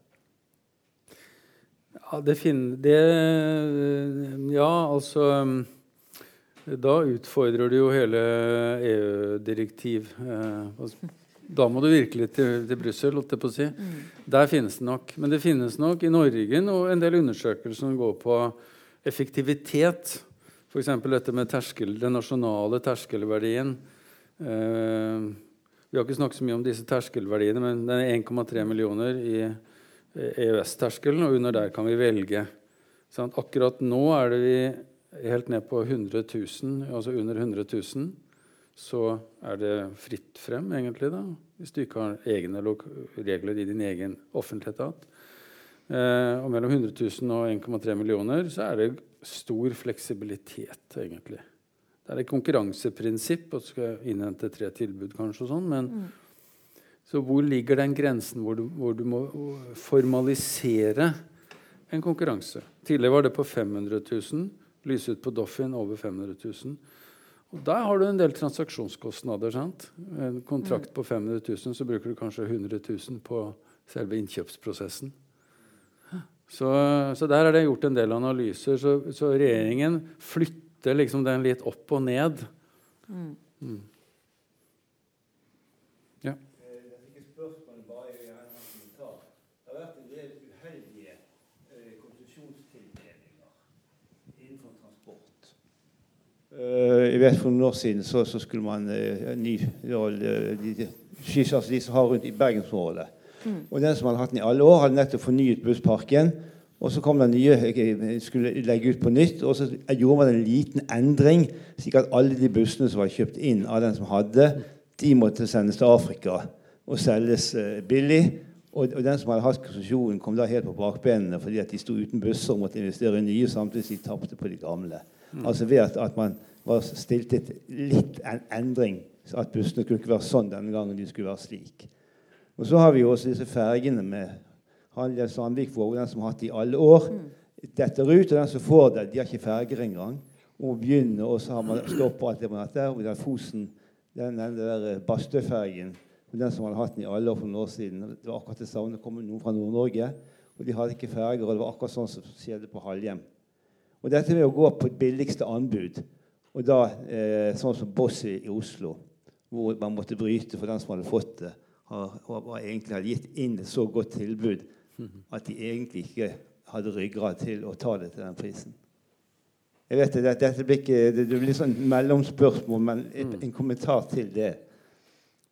Ja, det finner det Ja, altså Da utfordrer du jo hele EU-direktiv. Eh, altså, da må du virkelig til, til Brussel. Si. Mm. Der finnes det nok. Men det finnes nok i Norge og en del undersøkelser som går på effektivitet. F.eks. dette med terskel, den nasjonale terskelverdien. Eh, vi har ikke snakket så mye om disse terskelverdiene, men den er 1,3 millioner i EØS-terskelen, og under der kan vi velge. Sånn, akkurat nå er det vi helt ned på 100 000, altså under 100 000 så er det fritt frem, egentlig, da, hvis du ikke har egne regler i din egen offentlige etat. Eh, og mellom 100 000 og 1,3 millioner så er det stor fleksibilitet, egentlig. Det er et konkurranseprinsipp at du skal innhente tre tilbud, kanskje, og sånn, men mm. Så hvor ligger den grensen hvor du, hvor du må formalisere en konkurranse? Tidligere var det på 500 000. Lyse ut på Doffin over 500 000. Og Der har du en del transaksjonskostnader. sant? En kontrakt mm. på 500 000, så bruker du kanskje 100 000 på selve innkjøpsprosessen. Så, så der er det gjort en del analyser. Så, så regjeringen flytter liksom den litt opp og ned. Mm. Jeg vet For noen år siden så, så skulle man uh, ny, de, de, altså de som har rundt i Bergensområdet. Mm. Og Den som hadde hatt den i alle år, hadde nettopp fornyet bussparken. Og så kom det nye skulle legge ut på nytt, og så gjorde man en liten endring, slik at alle de bussene som var kjøpt inn av den som hadde, de måtte sendes til Afrika og selges uh, billig. Og, og, den som hadde hatt konsesjonen, kom da helt på bakbenene fordi at de sto uten busser og måtte investere i nye, samtidig som de tapte på de gamle. Mm. Altså ved at, at man var stilt et litt en endring. At bussene kunne ikke være sånn denne gangen, de skulle være slik. Og så har vi jo også disse fergene med Sandvik, Sandvikvåg, den som har hatt det i alle år. Mm. Detter ut, og den som får det, de har ikke ferger engang. Og begynner, og så har man stoppa alt det man har hatt der. Og den Fosen, den, den der eh, Bastøfergen, den som hadde hatt den i alle år for noen år siden. Det var akkurat det samme. Det kom noen fra Nord-Norge, og de hadde ikke ferger. Og det var akkurat sånn som skjedde på Halhjem. Og dette med å gå på billigste anbud og da, eh, sånn som Bossy i, Oslo, hvor man måtte bryte for den som hadde fått det, har, har egentlig hadde gitt inn et så godt tilbud at de egentlig ikke hadde ryggrad til å ta det til den prisen. Jeg vet det, Dette blir ikke, det blir sånn mellomspørsmål, men mm. en kommentar til det.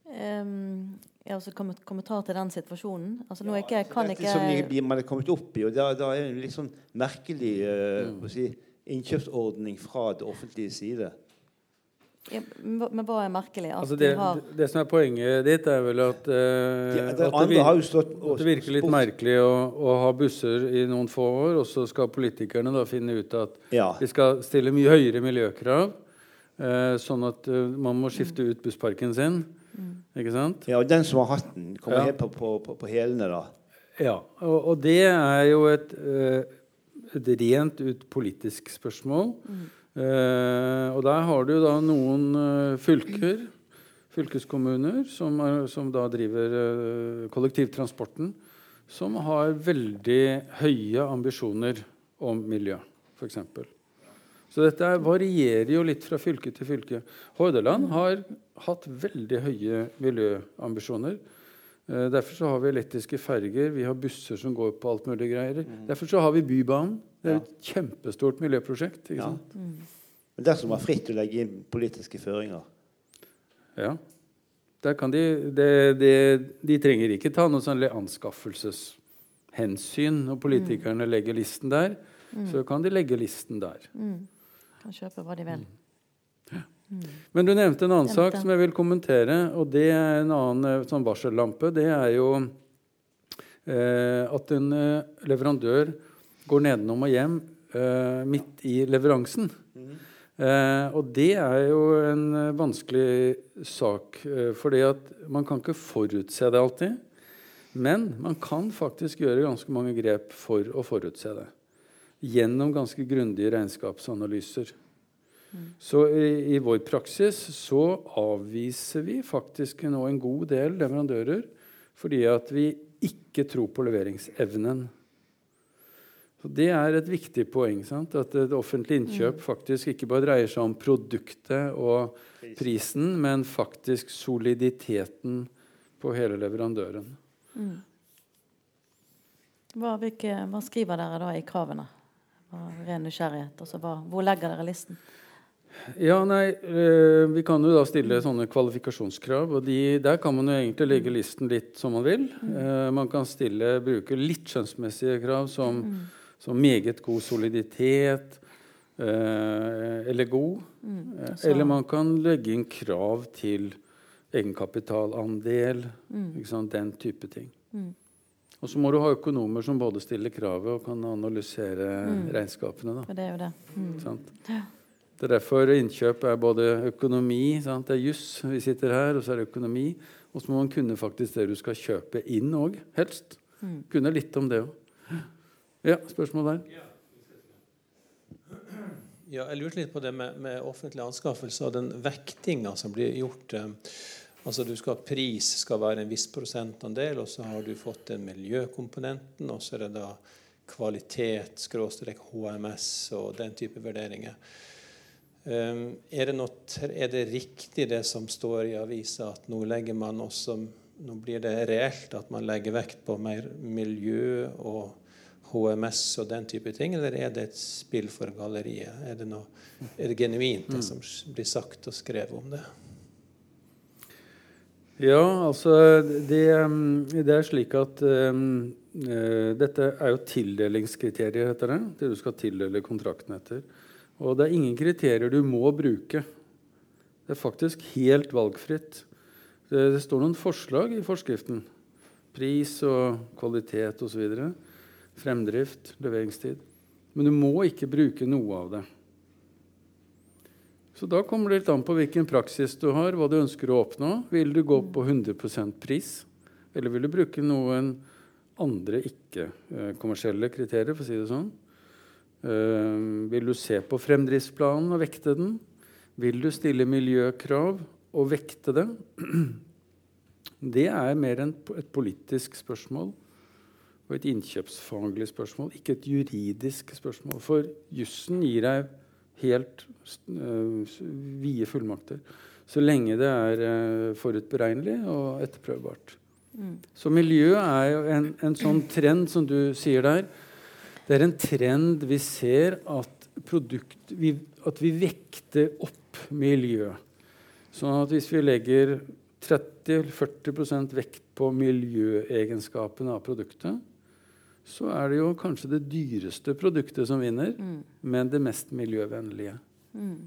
Um, Ja, altså kom, Kommentar til den situasjonen? Altså nå ikke, jeg kan ikke som de- man er kommet opp i, og da, da er det en litt sånn merkelig uh, Mm. si, innkjøpsordning fra det offentlige side. ja, Men hva er merkelig? At Altså det, har det, det som er poenget ditt, er vel at, eh, De, at det virker, stått at det virker litt merkelig å, å ha busser i noen få år, og så skal politikerne da finne ut at Ja. vi skal stille mye høyere miljøkrav, uh, sånn at uh, man må skifte ut bussparken sin. Ikke sant? ja, og den som har hatt den, kommer Ja. helt på, på, på, på hælene, da. Ja, og, og det er jo et, eh, et rent ut politisk spørsmål. Eh, og der har du da noen eh, fylker, fylkeskommuner, som, er, som da driver eh, kollektivtransporten, som har veldig høye ambisjoner om miljø, f.eks. Så dette er- varierer jo litt fra fylke til fylke. Hordaland har hatt veldig høye miljøambisjoner. Eh, Derfor så har vi elektriske ferger, vi har busser som går på alt mulig greier. Derfor så har vi Bybanen. Det er et kjempestort miljøprosjekt. ikke Ja. sant? Men dersom man er fritt å legge inn politiske føringer. Ja. Der kan de, de, de, de trenger ikke ta noe sånn anskaffelseshensyn når politikerne legger listen der. Så kan de legge listen der. Kan kjøpe hva de vil. Men du nevnte en annen sak som jeg vil kommentere, og det er en annen eh, sånn varsellampe. Det er jo eh, at en eh, leverandør går nedenom og hjem eh, midt i leveransen. Eh, og det er jo en eh, vanskelig sak, eh, fordi at man kan ikke forutse det alltid. Men man kan faktisk gjøre ganske mange grep for å forutse det. Gjennom ganske grundige regnskapsanalyser. Så i, i vår praksis så avviser vi faktisk nå en god del leverandører fordi at vi ikke tror på leveringsevnen. Så Det er et viktig poeng. Sant? At et offentlig innkjøp faktisk ikke bare dreier seg om produktet og prisen, men faktisk soliditeten på hele leverandøren. Hva, hvilke, hva skriver dere da i kravene? Av Ren nysgjerrighet. Altså, hvor legger dere listen? Ja, nei, eh, Vi kan jo da stille sånne kvalifikasjonskrav. og de, Der kan man jo egentlig legge listen litt som man vil. Eh, man kan stille, bruke litt skjønnsmessige krav som, som meget god soliditet eh, eller god. Mm. så- eller man kan legge inn krav til egenkapitalandel. Sant? Den type ting. Og så må du ha økonomer som både stiller kravet og kan analysere regnskapene. da. Det er jo det. Mm. Sant? Det er derfor innkjøp er både økonomi sant? Det er juss, vi sitter her, og så er det økonomi. Og så må man kunne faktisk det du skal kjøpe inn òg, helst. Kunne litt om det òg. Ja, spørsmål der? Ja, jeg lurte litt på det med, med offentlige anskaffelser og den vektinga som blir gjort. eh, Altså du skal Pris skal være en viss prosentandel, og så har du fått den miljøkomponenten, og så er det da kvalitet, skråstrek HMS og den type vurderinger. Um, er, det noe, er det riktig det som står i avisa, at nå legger man også Nå blir det reelt at man legger vekt på mer miljø og HMS og den type ting, eller er det et spill for galleriet? Er det, noe, er det genuint, det som blir sagt og skrevet om det? Ja, altså det, det er slik at um, eh, Dette er jo tildelingskriterier, heter det. Det du skal tildele kontrakten etter. Og det er ingen kriterier du må bruke. Det er faktisk helt valgfritt. Det, det står noen forslag i forskriften. Pris og kvalitet osv. Fremdrift, leveringstid. Men du må ikke bruke noe av det. Så da kommer det litt an på hvilken praksis du har, hva du ønsker å oppnå. Vil du gå på 100% pris, eller vil du bruke noen andre ikke-kommersielle kriterier, for å si det sånn? Uh, vil du se på fremdriftsplanen og vekte den? Vil du stille miljøkrav og vekte det? <clears throat> Det er mer et politisk spørsmål og et innkjøpsfaglig spørsmål, ikke et juridisk spørsmål. For jussen gir deg helt øh, vide fullmakter. Så lenge det er øh, forutberegnelig og etterprøvbart. Så miljø er jo en, en sånn trend som du sier der. Det er en trend vi ser at produkt vi, At vi vekter opp miljø. Sånn at hvis vi legger 30-40% vekt på miljøegenskapene av produktet, så er det jo kanskje det dyreste produktet som vinner, Mm. men det mest miljøvennlige. Mm.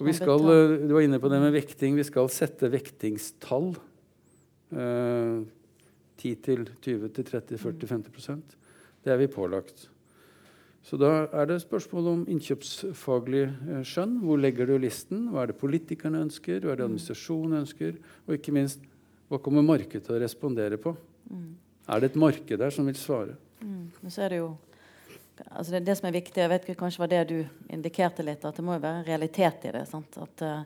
Og vi skal, eh, du var inne på det med vekting. Vi skal sette vektingstall. Eh, 10-20-30-40-50% Det er vi pålagt. Så da er det spørsmål om innkjøpsfaglig eh, skjønn. Hvor legger du listen? Hva er det politikerne ønsker? Hva er det administrasjonen ønsker? Og ikke minst, hva kommer markedet til å respondere på? Mm. Er det et marked der som vil svare? Mm. Men så er det jo altså det, det som er viktig, jeg vet ikke, kanskje var det du indikerte litt, at det må jo være en realitet i det. Sant? At uh,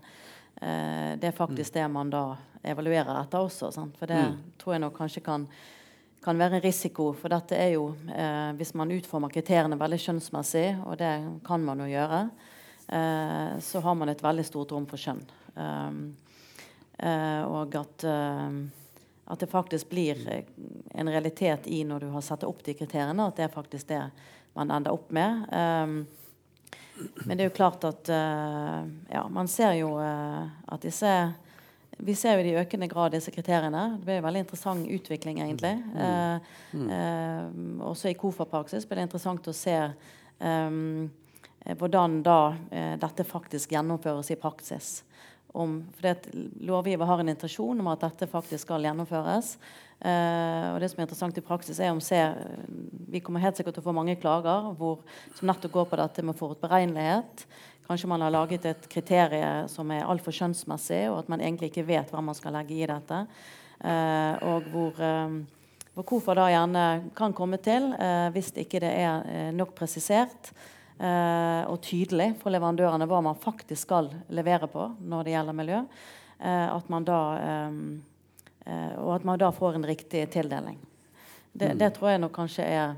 det er faktisk det man da evaluerer etter også. Sant? For det Mm. tror jeg nok kanskje kan, kan være en risiko. For dette er jo eh, Hvis man utformer kriteriene veldig skjønnsmessig, og det kan man jo gjøre, eh, så har man et veldig stort rom for skjønn. Um, eh, og at eh, at det faktisk blir eh, en realitet i når du har satt opp de kriteriene, at det er faktisk det man ender opp med. Um, men det er jo klart at uh, ja, man ser jo uh, at disse Vi ser jo i økende grad disse kriteriene. Det blir en veldig interessant utvikling, egentlig. Uh, uh, også i KOFA-praksis blir det interessant å se um, hvordan da dette faktisk gjennomføres i praksis om fordi at Lovgiver har en intensjon om at dette faktisk skal gjennomføres. Eh, og det som er interessant i praksis er om se, Vi kommer helt sikkert til å få mange klager hvor, som nettopp går på dette med forutberegnelighet. Kanskje man har laget et kriterium som er altfor skjønnsmessig, og at man egentlig ikke vet hva man skal legge i dette. Eh, og hvor, eh, hvor KOFA da gjerne kan komme til, eh, hvis ikke det er eh, nok presisert, og tydelig for leverandørene hva man faktisk skal levere på når det gjelder miljø. Eh, at man da, eh, eh, og at man da får en riktig tildeling. Det, det tror jeg nok kanskje er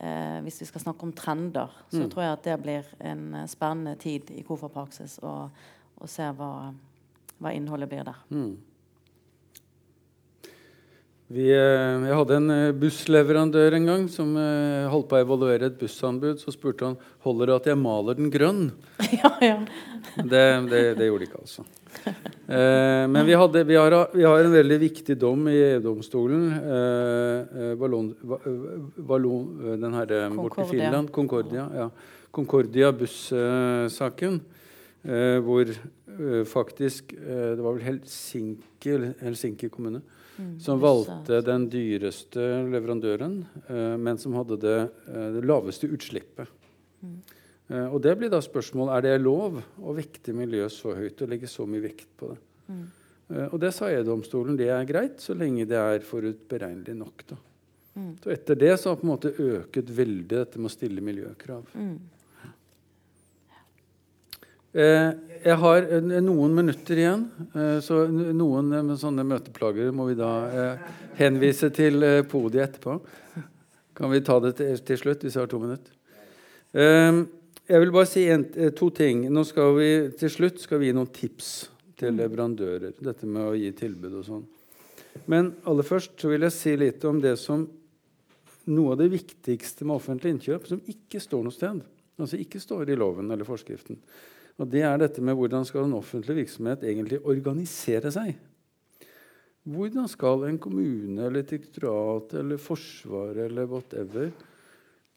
eh, Hvis vi skal snakke om trender, så Mm. tror jeg at det blir en eh, spennende tid i KOFA-praksis å se hva, hva innholdet blir der. Mm. Vi, eh, jeg hadde en eh, bussleverandør en gang som eh, holdt på å evaluere et bussanbud. Så spurte han holder det at jeg maler den grønn. <laughs> ja, ja. Det, det, det gjorde de ikke, altså. Eh, men vi, hadde, vi, har, vi har en veldig viktig dom i EU-domstolen. Eh, den herre borte i Finland. Concordia. Ja. Concordia buss-saken. Eh, hvor eh, faktisk Det var vel Helsinki, Helsinki kommune Mm, som valgte den dyreste leverandøren, eh, men som hadde det, eh, det laveste utslippet. Mm. Eh, og det blir da spørsmål er det lov å vekte miljøet så høyt og legge så mye vekt på det. Mm. Eh, og det sa EU-domstolen det er greit, så lenge det er forutberegnelig nok. Da. Mm. Så etter det så har på en måte øket veldig dette med å stille miljøkrav. Mm. Eh, jeg har eh, noen minutter igjen, eh, så noen eh, med sånne møteplager må vi da henvise til podiet etterpå. Kan vi ta det til, slutt, hvis jeg har to minutter? Eh, jeg vil bare si en, to ting. Nå skal vi, til slutt skal vi gi noen tips til leverandører. Dette med å gi tilbud og sånn. Men aller først så vil jeg si litt om det som noe av det viktigste med offentlig innkjøp som ikke står noe sted. Altså ikke står i loven eller forskriften. Og det er dette med hvordan skal en offentlig virksomhet egentlig organisere seg. Hvordan skal en kommune eller et direktorat eller Forsvaret eller whatever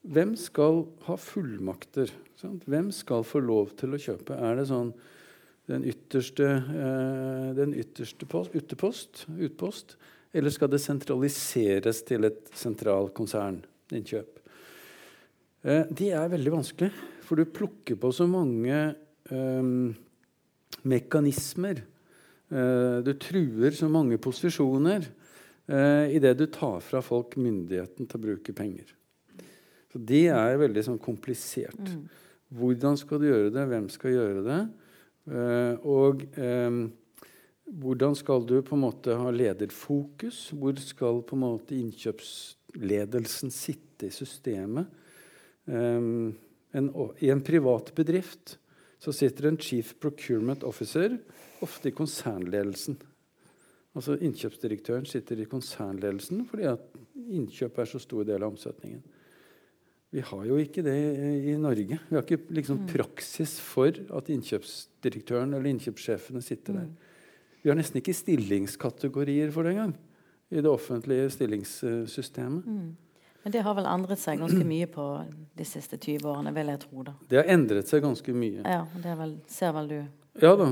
Hvem skal ha fullmakter? Sant? Hvem skal få lov til å kjøpe? Er det sånn den ytterste, eh, den ytterste post, utepost, utpost? Eller skal det sentraliseres til et sentralt konserninnkjøp? Eh, det er veldig vanskelig, for du plukker på så mange mekanismer. Eh, du truer så mange posisjoner eh, idet du tar fra folk myndigheten til å bruke penger. Så Det er veldig sånn komplisert. Mm. Hvordan skal du gjøre det? Hvem skal gjøre det? Eh, og eh, hvordan skal du på en måte ha lederfokus? Hvor skal på en måte innkjøpsledelsen sitte i systemet? Um, en, I en privat bedrift så sitter en chief procurement officer ofte i konsernledelsen. Altså Innkjøpsdirektøren sitter i konsernledelsen fordi at innkjøp er så stor del av omsetningen. Vi har jo ikke det i Norge. Vi har ikke liksom praksis for at innkjøpsdirektøren eller innkjøpssjefene sitter der. Vi har nesten ikke stillingskategorier for det engang i det offentlige stillingssystemet. Mm. Men det har vel endret seg ganske mye på de siste 20 årene, vil jeg tro. da. Det har endret seg ganske mye. Ja, det vel, ser vel du. Ja da.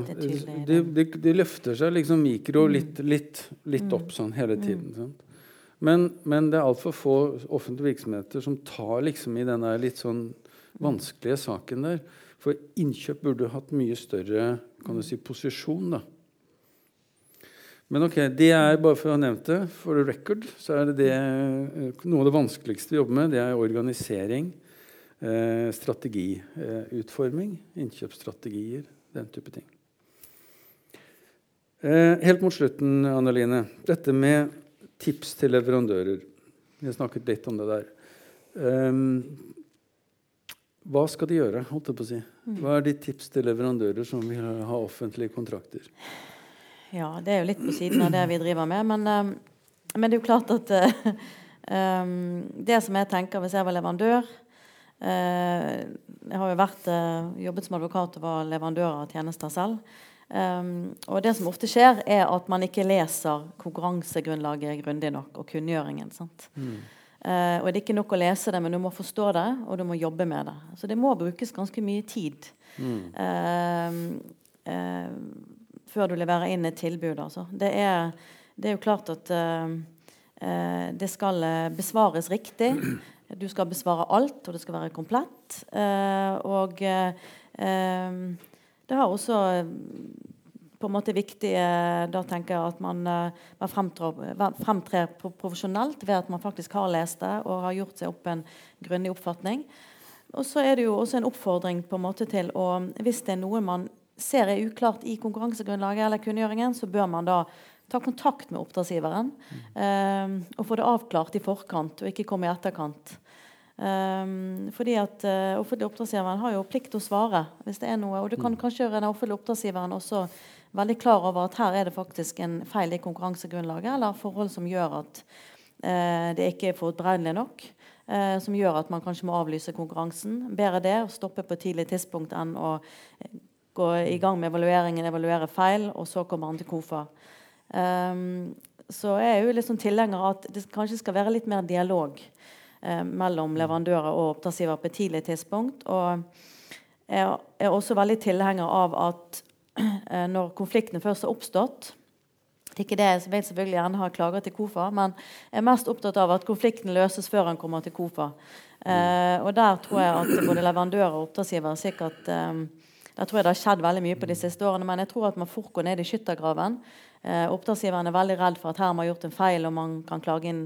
De, de, de løfter seg liksom mikro Mm. litt, litt, litt opp sånn hele tiden. Sant? Men, men det er altfor få offentlige virksomheter som tar liksom i den litt sånn vanskelige saken der. For innkjøp burde hatt mye større kan du si, posisjon, da. Men ok, det er bare for å ha nevnt det. For record så er det, det eh, noe av det vanskeligste vi jobber med, det er organisering, eh, strategiutforming, innkjøpsstrategier, den type ting. Eh, helt mot slutten, Anneline. Dette med tips til leverandører. Vi har snakket litt om det der. Ehm, hva skal de gjøre? holdt jeg på å si? Hva er ditt tips til leverandører som vil ha offentlige kontrakter? Ja, det er jo litt på siden av det vi driver med. Men, eh, men det er jo klart at eh, eh, Det som jeg tenker hvis jeg var leverandør Jeg har jo vært, jobbet som advokat og var leverandør av tjenester selv. Um, og det som ofte skjer, er at man ikke leser konkurransegrunnlaget grundig nok, og kunngjøringen. sant? Uh, og det er ikke nok å lese det, men du må forstå det, og du må jobbe med det. Så det må brukes ganske mye tid eh, eh, før du leverer inn et tilbud. Altså. Det, er, det er jo klart at eh, eh, det skal eh, besvares riktig. Du skal besvare alt, og det skal være komplett. Eh, og eh, eh, det har også på en måte viktig eh, Da tenker jeg at man eh, fremtrer profesjonelt ved at man faktisk har lest det og har gjort seg opp en grundig oppfatning. Og så er det jo også en oppfordring på en måte til å Hvis det er noe man ser er uklart i konkurransegrunnlaget eller kunngjøringen, så bør man da ta kontakt med oppdragsgiveren eh, og få det avklart i forkant, og ikke komme i etterkant. Um, fordi at uh, offentlig oppdragsgiveren har jo plikt til å svare hvis det er noe. Og du kan kanskje gjøre den offentlige oppdragsgiveren også veldig klar over at her er det faktisk en feil i konkurransegrunnlaget, eller forhold som gjør at uh, det ikke er forutberegnelig nok. uh, som gjør at man kanskje må avlyse konkurransen. Bedre det å stoppe på et tidlig tidspunkt enn å gå i gang med evalueringen, evaluere feil, og så kommer han til KOFA. Um, så jeg er jo sånn tilhenger av at det kanskje skal være litt mer dialog eh, mellom leverandører og oppdragsgiver på et tidlig tidspunkt. Og jeg er også veldig tilhenger av at <clears throat> eh, når konflikten først har oppstått det er ikke det jeg vil selvfølgelig gjerne ha klager til KOFA, men jeg er mest opptatt av at konflikten løses før han kommer til KOFA. Eh, og der tror jeg at både leverandører og oppdragsgiver sikkert eh, Der tror jeg det har skjedd veldig mye på de siste årene, men jeg tror at man fort går ned i skyttergraven. Eh, oppdragsgiveren er veldig redd for at her har man gjort en feil, og man kan klage inn,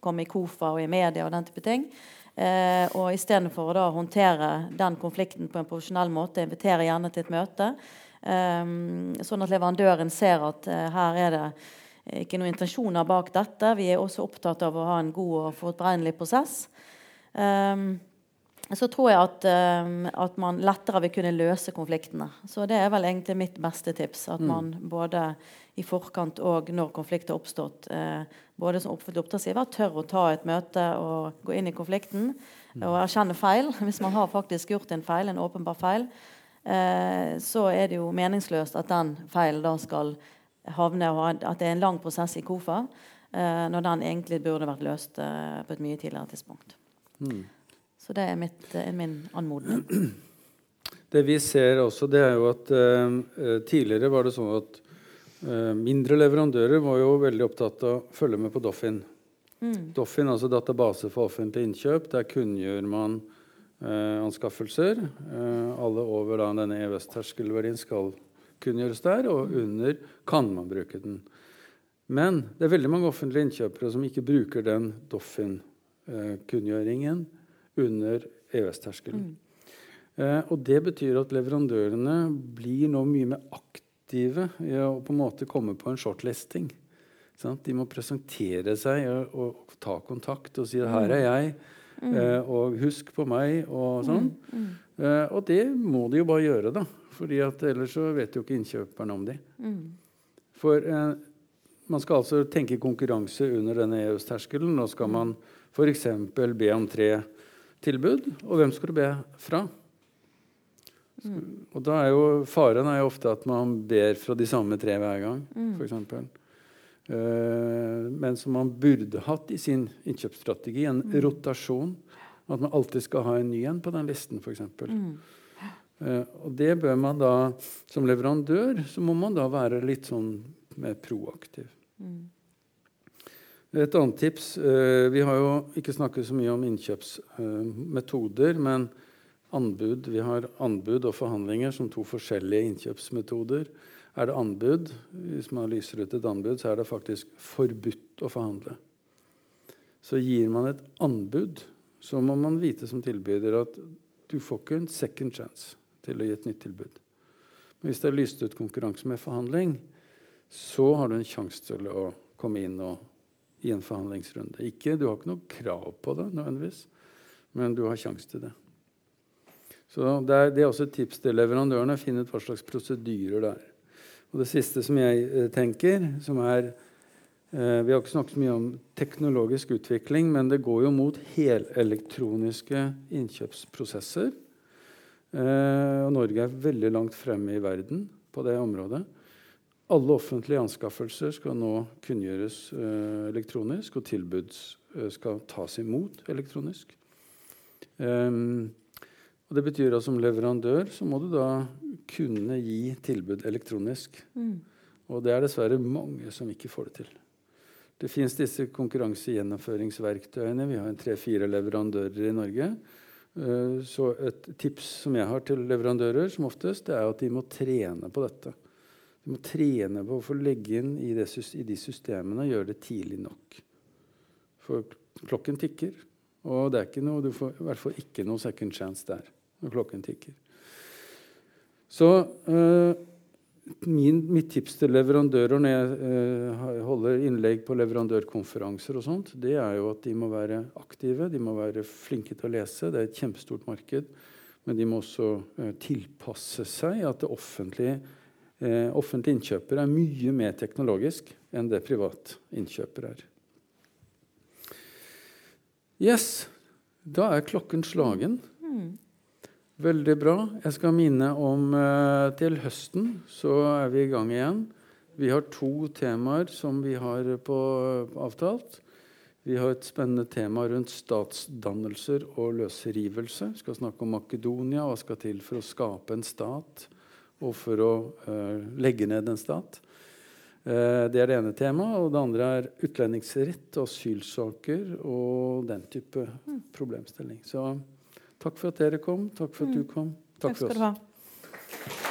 komme i KOFA og i media og den type ting. Eh, og istedenfor å da håndtere den konflikten på en profesjonell måte, invitere gjerne til et møte, eh, sånn at leverandøren ser at eh, her er det ikke noen intensjoner bak dette. Vi er også opptatt av å ha en god og forutberegnelig prosess. Eh, så tror jeg at, eh, at man lettere vil kunne løse konfliktene. Så det er vel egentlig mitt beste tips. At man både i forkant og når konflikt har oppstått, eh, både som offentlig oppdragsgiver, tør å ta et møte og gå inn i konflikten og erkjenne feil. <laughs> Hvis man har faktisk gjort en feil, en åpenbar feil, eh, så er det jo meningsløst at den feilen da skal havne og at det er en lang prosess i KOFA, når den egentlig burde vært løst på et mye tidligere tidspunkt. Så det er mitt, er min anmodning. <clears throat> Det vi ser også, det er jo at eh, eh, tidligere var det sånn at eh, mindre leverandører var jo veldig opptatt av å følge med på Doffin. Doffin, altså database for offentlige innkjøp. Der kunngjør man eh, anskaffelser. Eh, alle over da, denne EØS-terskelverdien skal kunngjøres der, og under kan man bruke den. Men det er veldig mange offentlige innkjøpere som ikke bruker den Doffin-kunngjøringen under EØS-terskelen. Eh, og det betyr at leverandørene blir nå mye mer aktive i å på en måte komme på en shortlisting. Sant? De må presentere seg og, og ta kontakt og si 'her er jeg', eh, og 'husk på meg', og sånn. Eh, og det må de jo bare gjøre, da. fordi at ellers så vet jo ikke innkjøperne om de. For eh, man skal altså tenke konkurranse under denne EØS-terskelen. Nå skal man f.eks. be om tre tilbud. Og hvem skal du be fra? Og da er jo faren er jo ofte at man ber fra de samme tre hver gang, f.eks. Uh, men som man burde hatt i sin innkjøpsstrategi, en rotasjon. At man alltid skal ha en ny en på den listen, f.eks. Mm. Uh, og det bør man da, som leverandør, så må man da være litt sånn mer proaktiv. Mm. Et annet tips uh, Vi har jo ikke snakket så mye om innkjøpsmetoder, men anbud. Vi har anbud og forhandlinger som to forskjellige innkjøpsmetoder. Er det anbud, hvis man lyser ut et anbud, så er det faktisk forbudt å forhandle. Så gir man et anbud, så må man vite som tilbyder at du får ikke en second chance til å gi et nytt tilbud. Men hvis det er lyst ut konkurranse med forhandling, så har du en sjanse til å komme inn og, i en forhandlingsrunde. Ikke, du har ikke noe krav på det, nødvendigvis, men du har sjanse til det. Så det er, det er, også et tips til leverandørene. Finne ut hva slags prosedyrer det er. Og det siste som jeg eh, tenker, som er eh, Vi har ikke snakket mye om teknologisk utvikling, men det går jo mot helelektroniske innkjøpsprosesser. Eh, og Norge er veldig langt fremme i verden på det området. Alle offentlige anskaffelser skal nå kunngjøres eh, elektronisk, og tilbud eh, skal tas imot elektronisk. Um, og Det betyr at som leverandør så må du da kunne gi tilbud elektronisk. Mm. Og det er dessverre mange som ikke får det til. Det fins disse konkurransegjennomføringsverktøyene. Vi har tre-fire leverandører i Norge. Eh, så et tips som jeg har til leverandører, som oftest, det er at de må trene på dette. De må trene på å få legge inn i, det, i de systemene og gjøre det tidlig nok. For klokken tikker, og det er ikke noe, du får i hvert fall ikke noe second chance der når klokken tikker. Så uh, min, mitt tips til leverandører når jeg uh, holder innlegg på leverandørkonferanser, og sånt, det er jo at de må være aktive, de må være flinke til å lese. Det er et kjempestort marked. Men de må også uh, tilpasse seg at det offentlige, offentlige innkjøpere er mye mer teknologisk enn det privat innkjøper er. Yes, da er klokken slagen. Mm. Veldig bra. Jeg skal minne om eh, til høsten så er vi i gang igjen. Vi har to temaer som vi har på avtalt. Vi har et spennende tema rundt statsdannelser og løsrivelse. Vi skal snakke om Makedonia. Hva skal til for å skape en stat og for å uh, legge ned en stat? Uh, det er det ene temaet. Og det andre er utlendingsrett, og asylsaker og den type problemstilling. Så Takk for at dere kom. Takk for at du mm. kom. Takk, Takk skal du ha.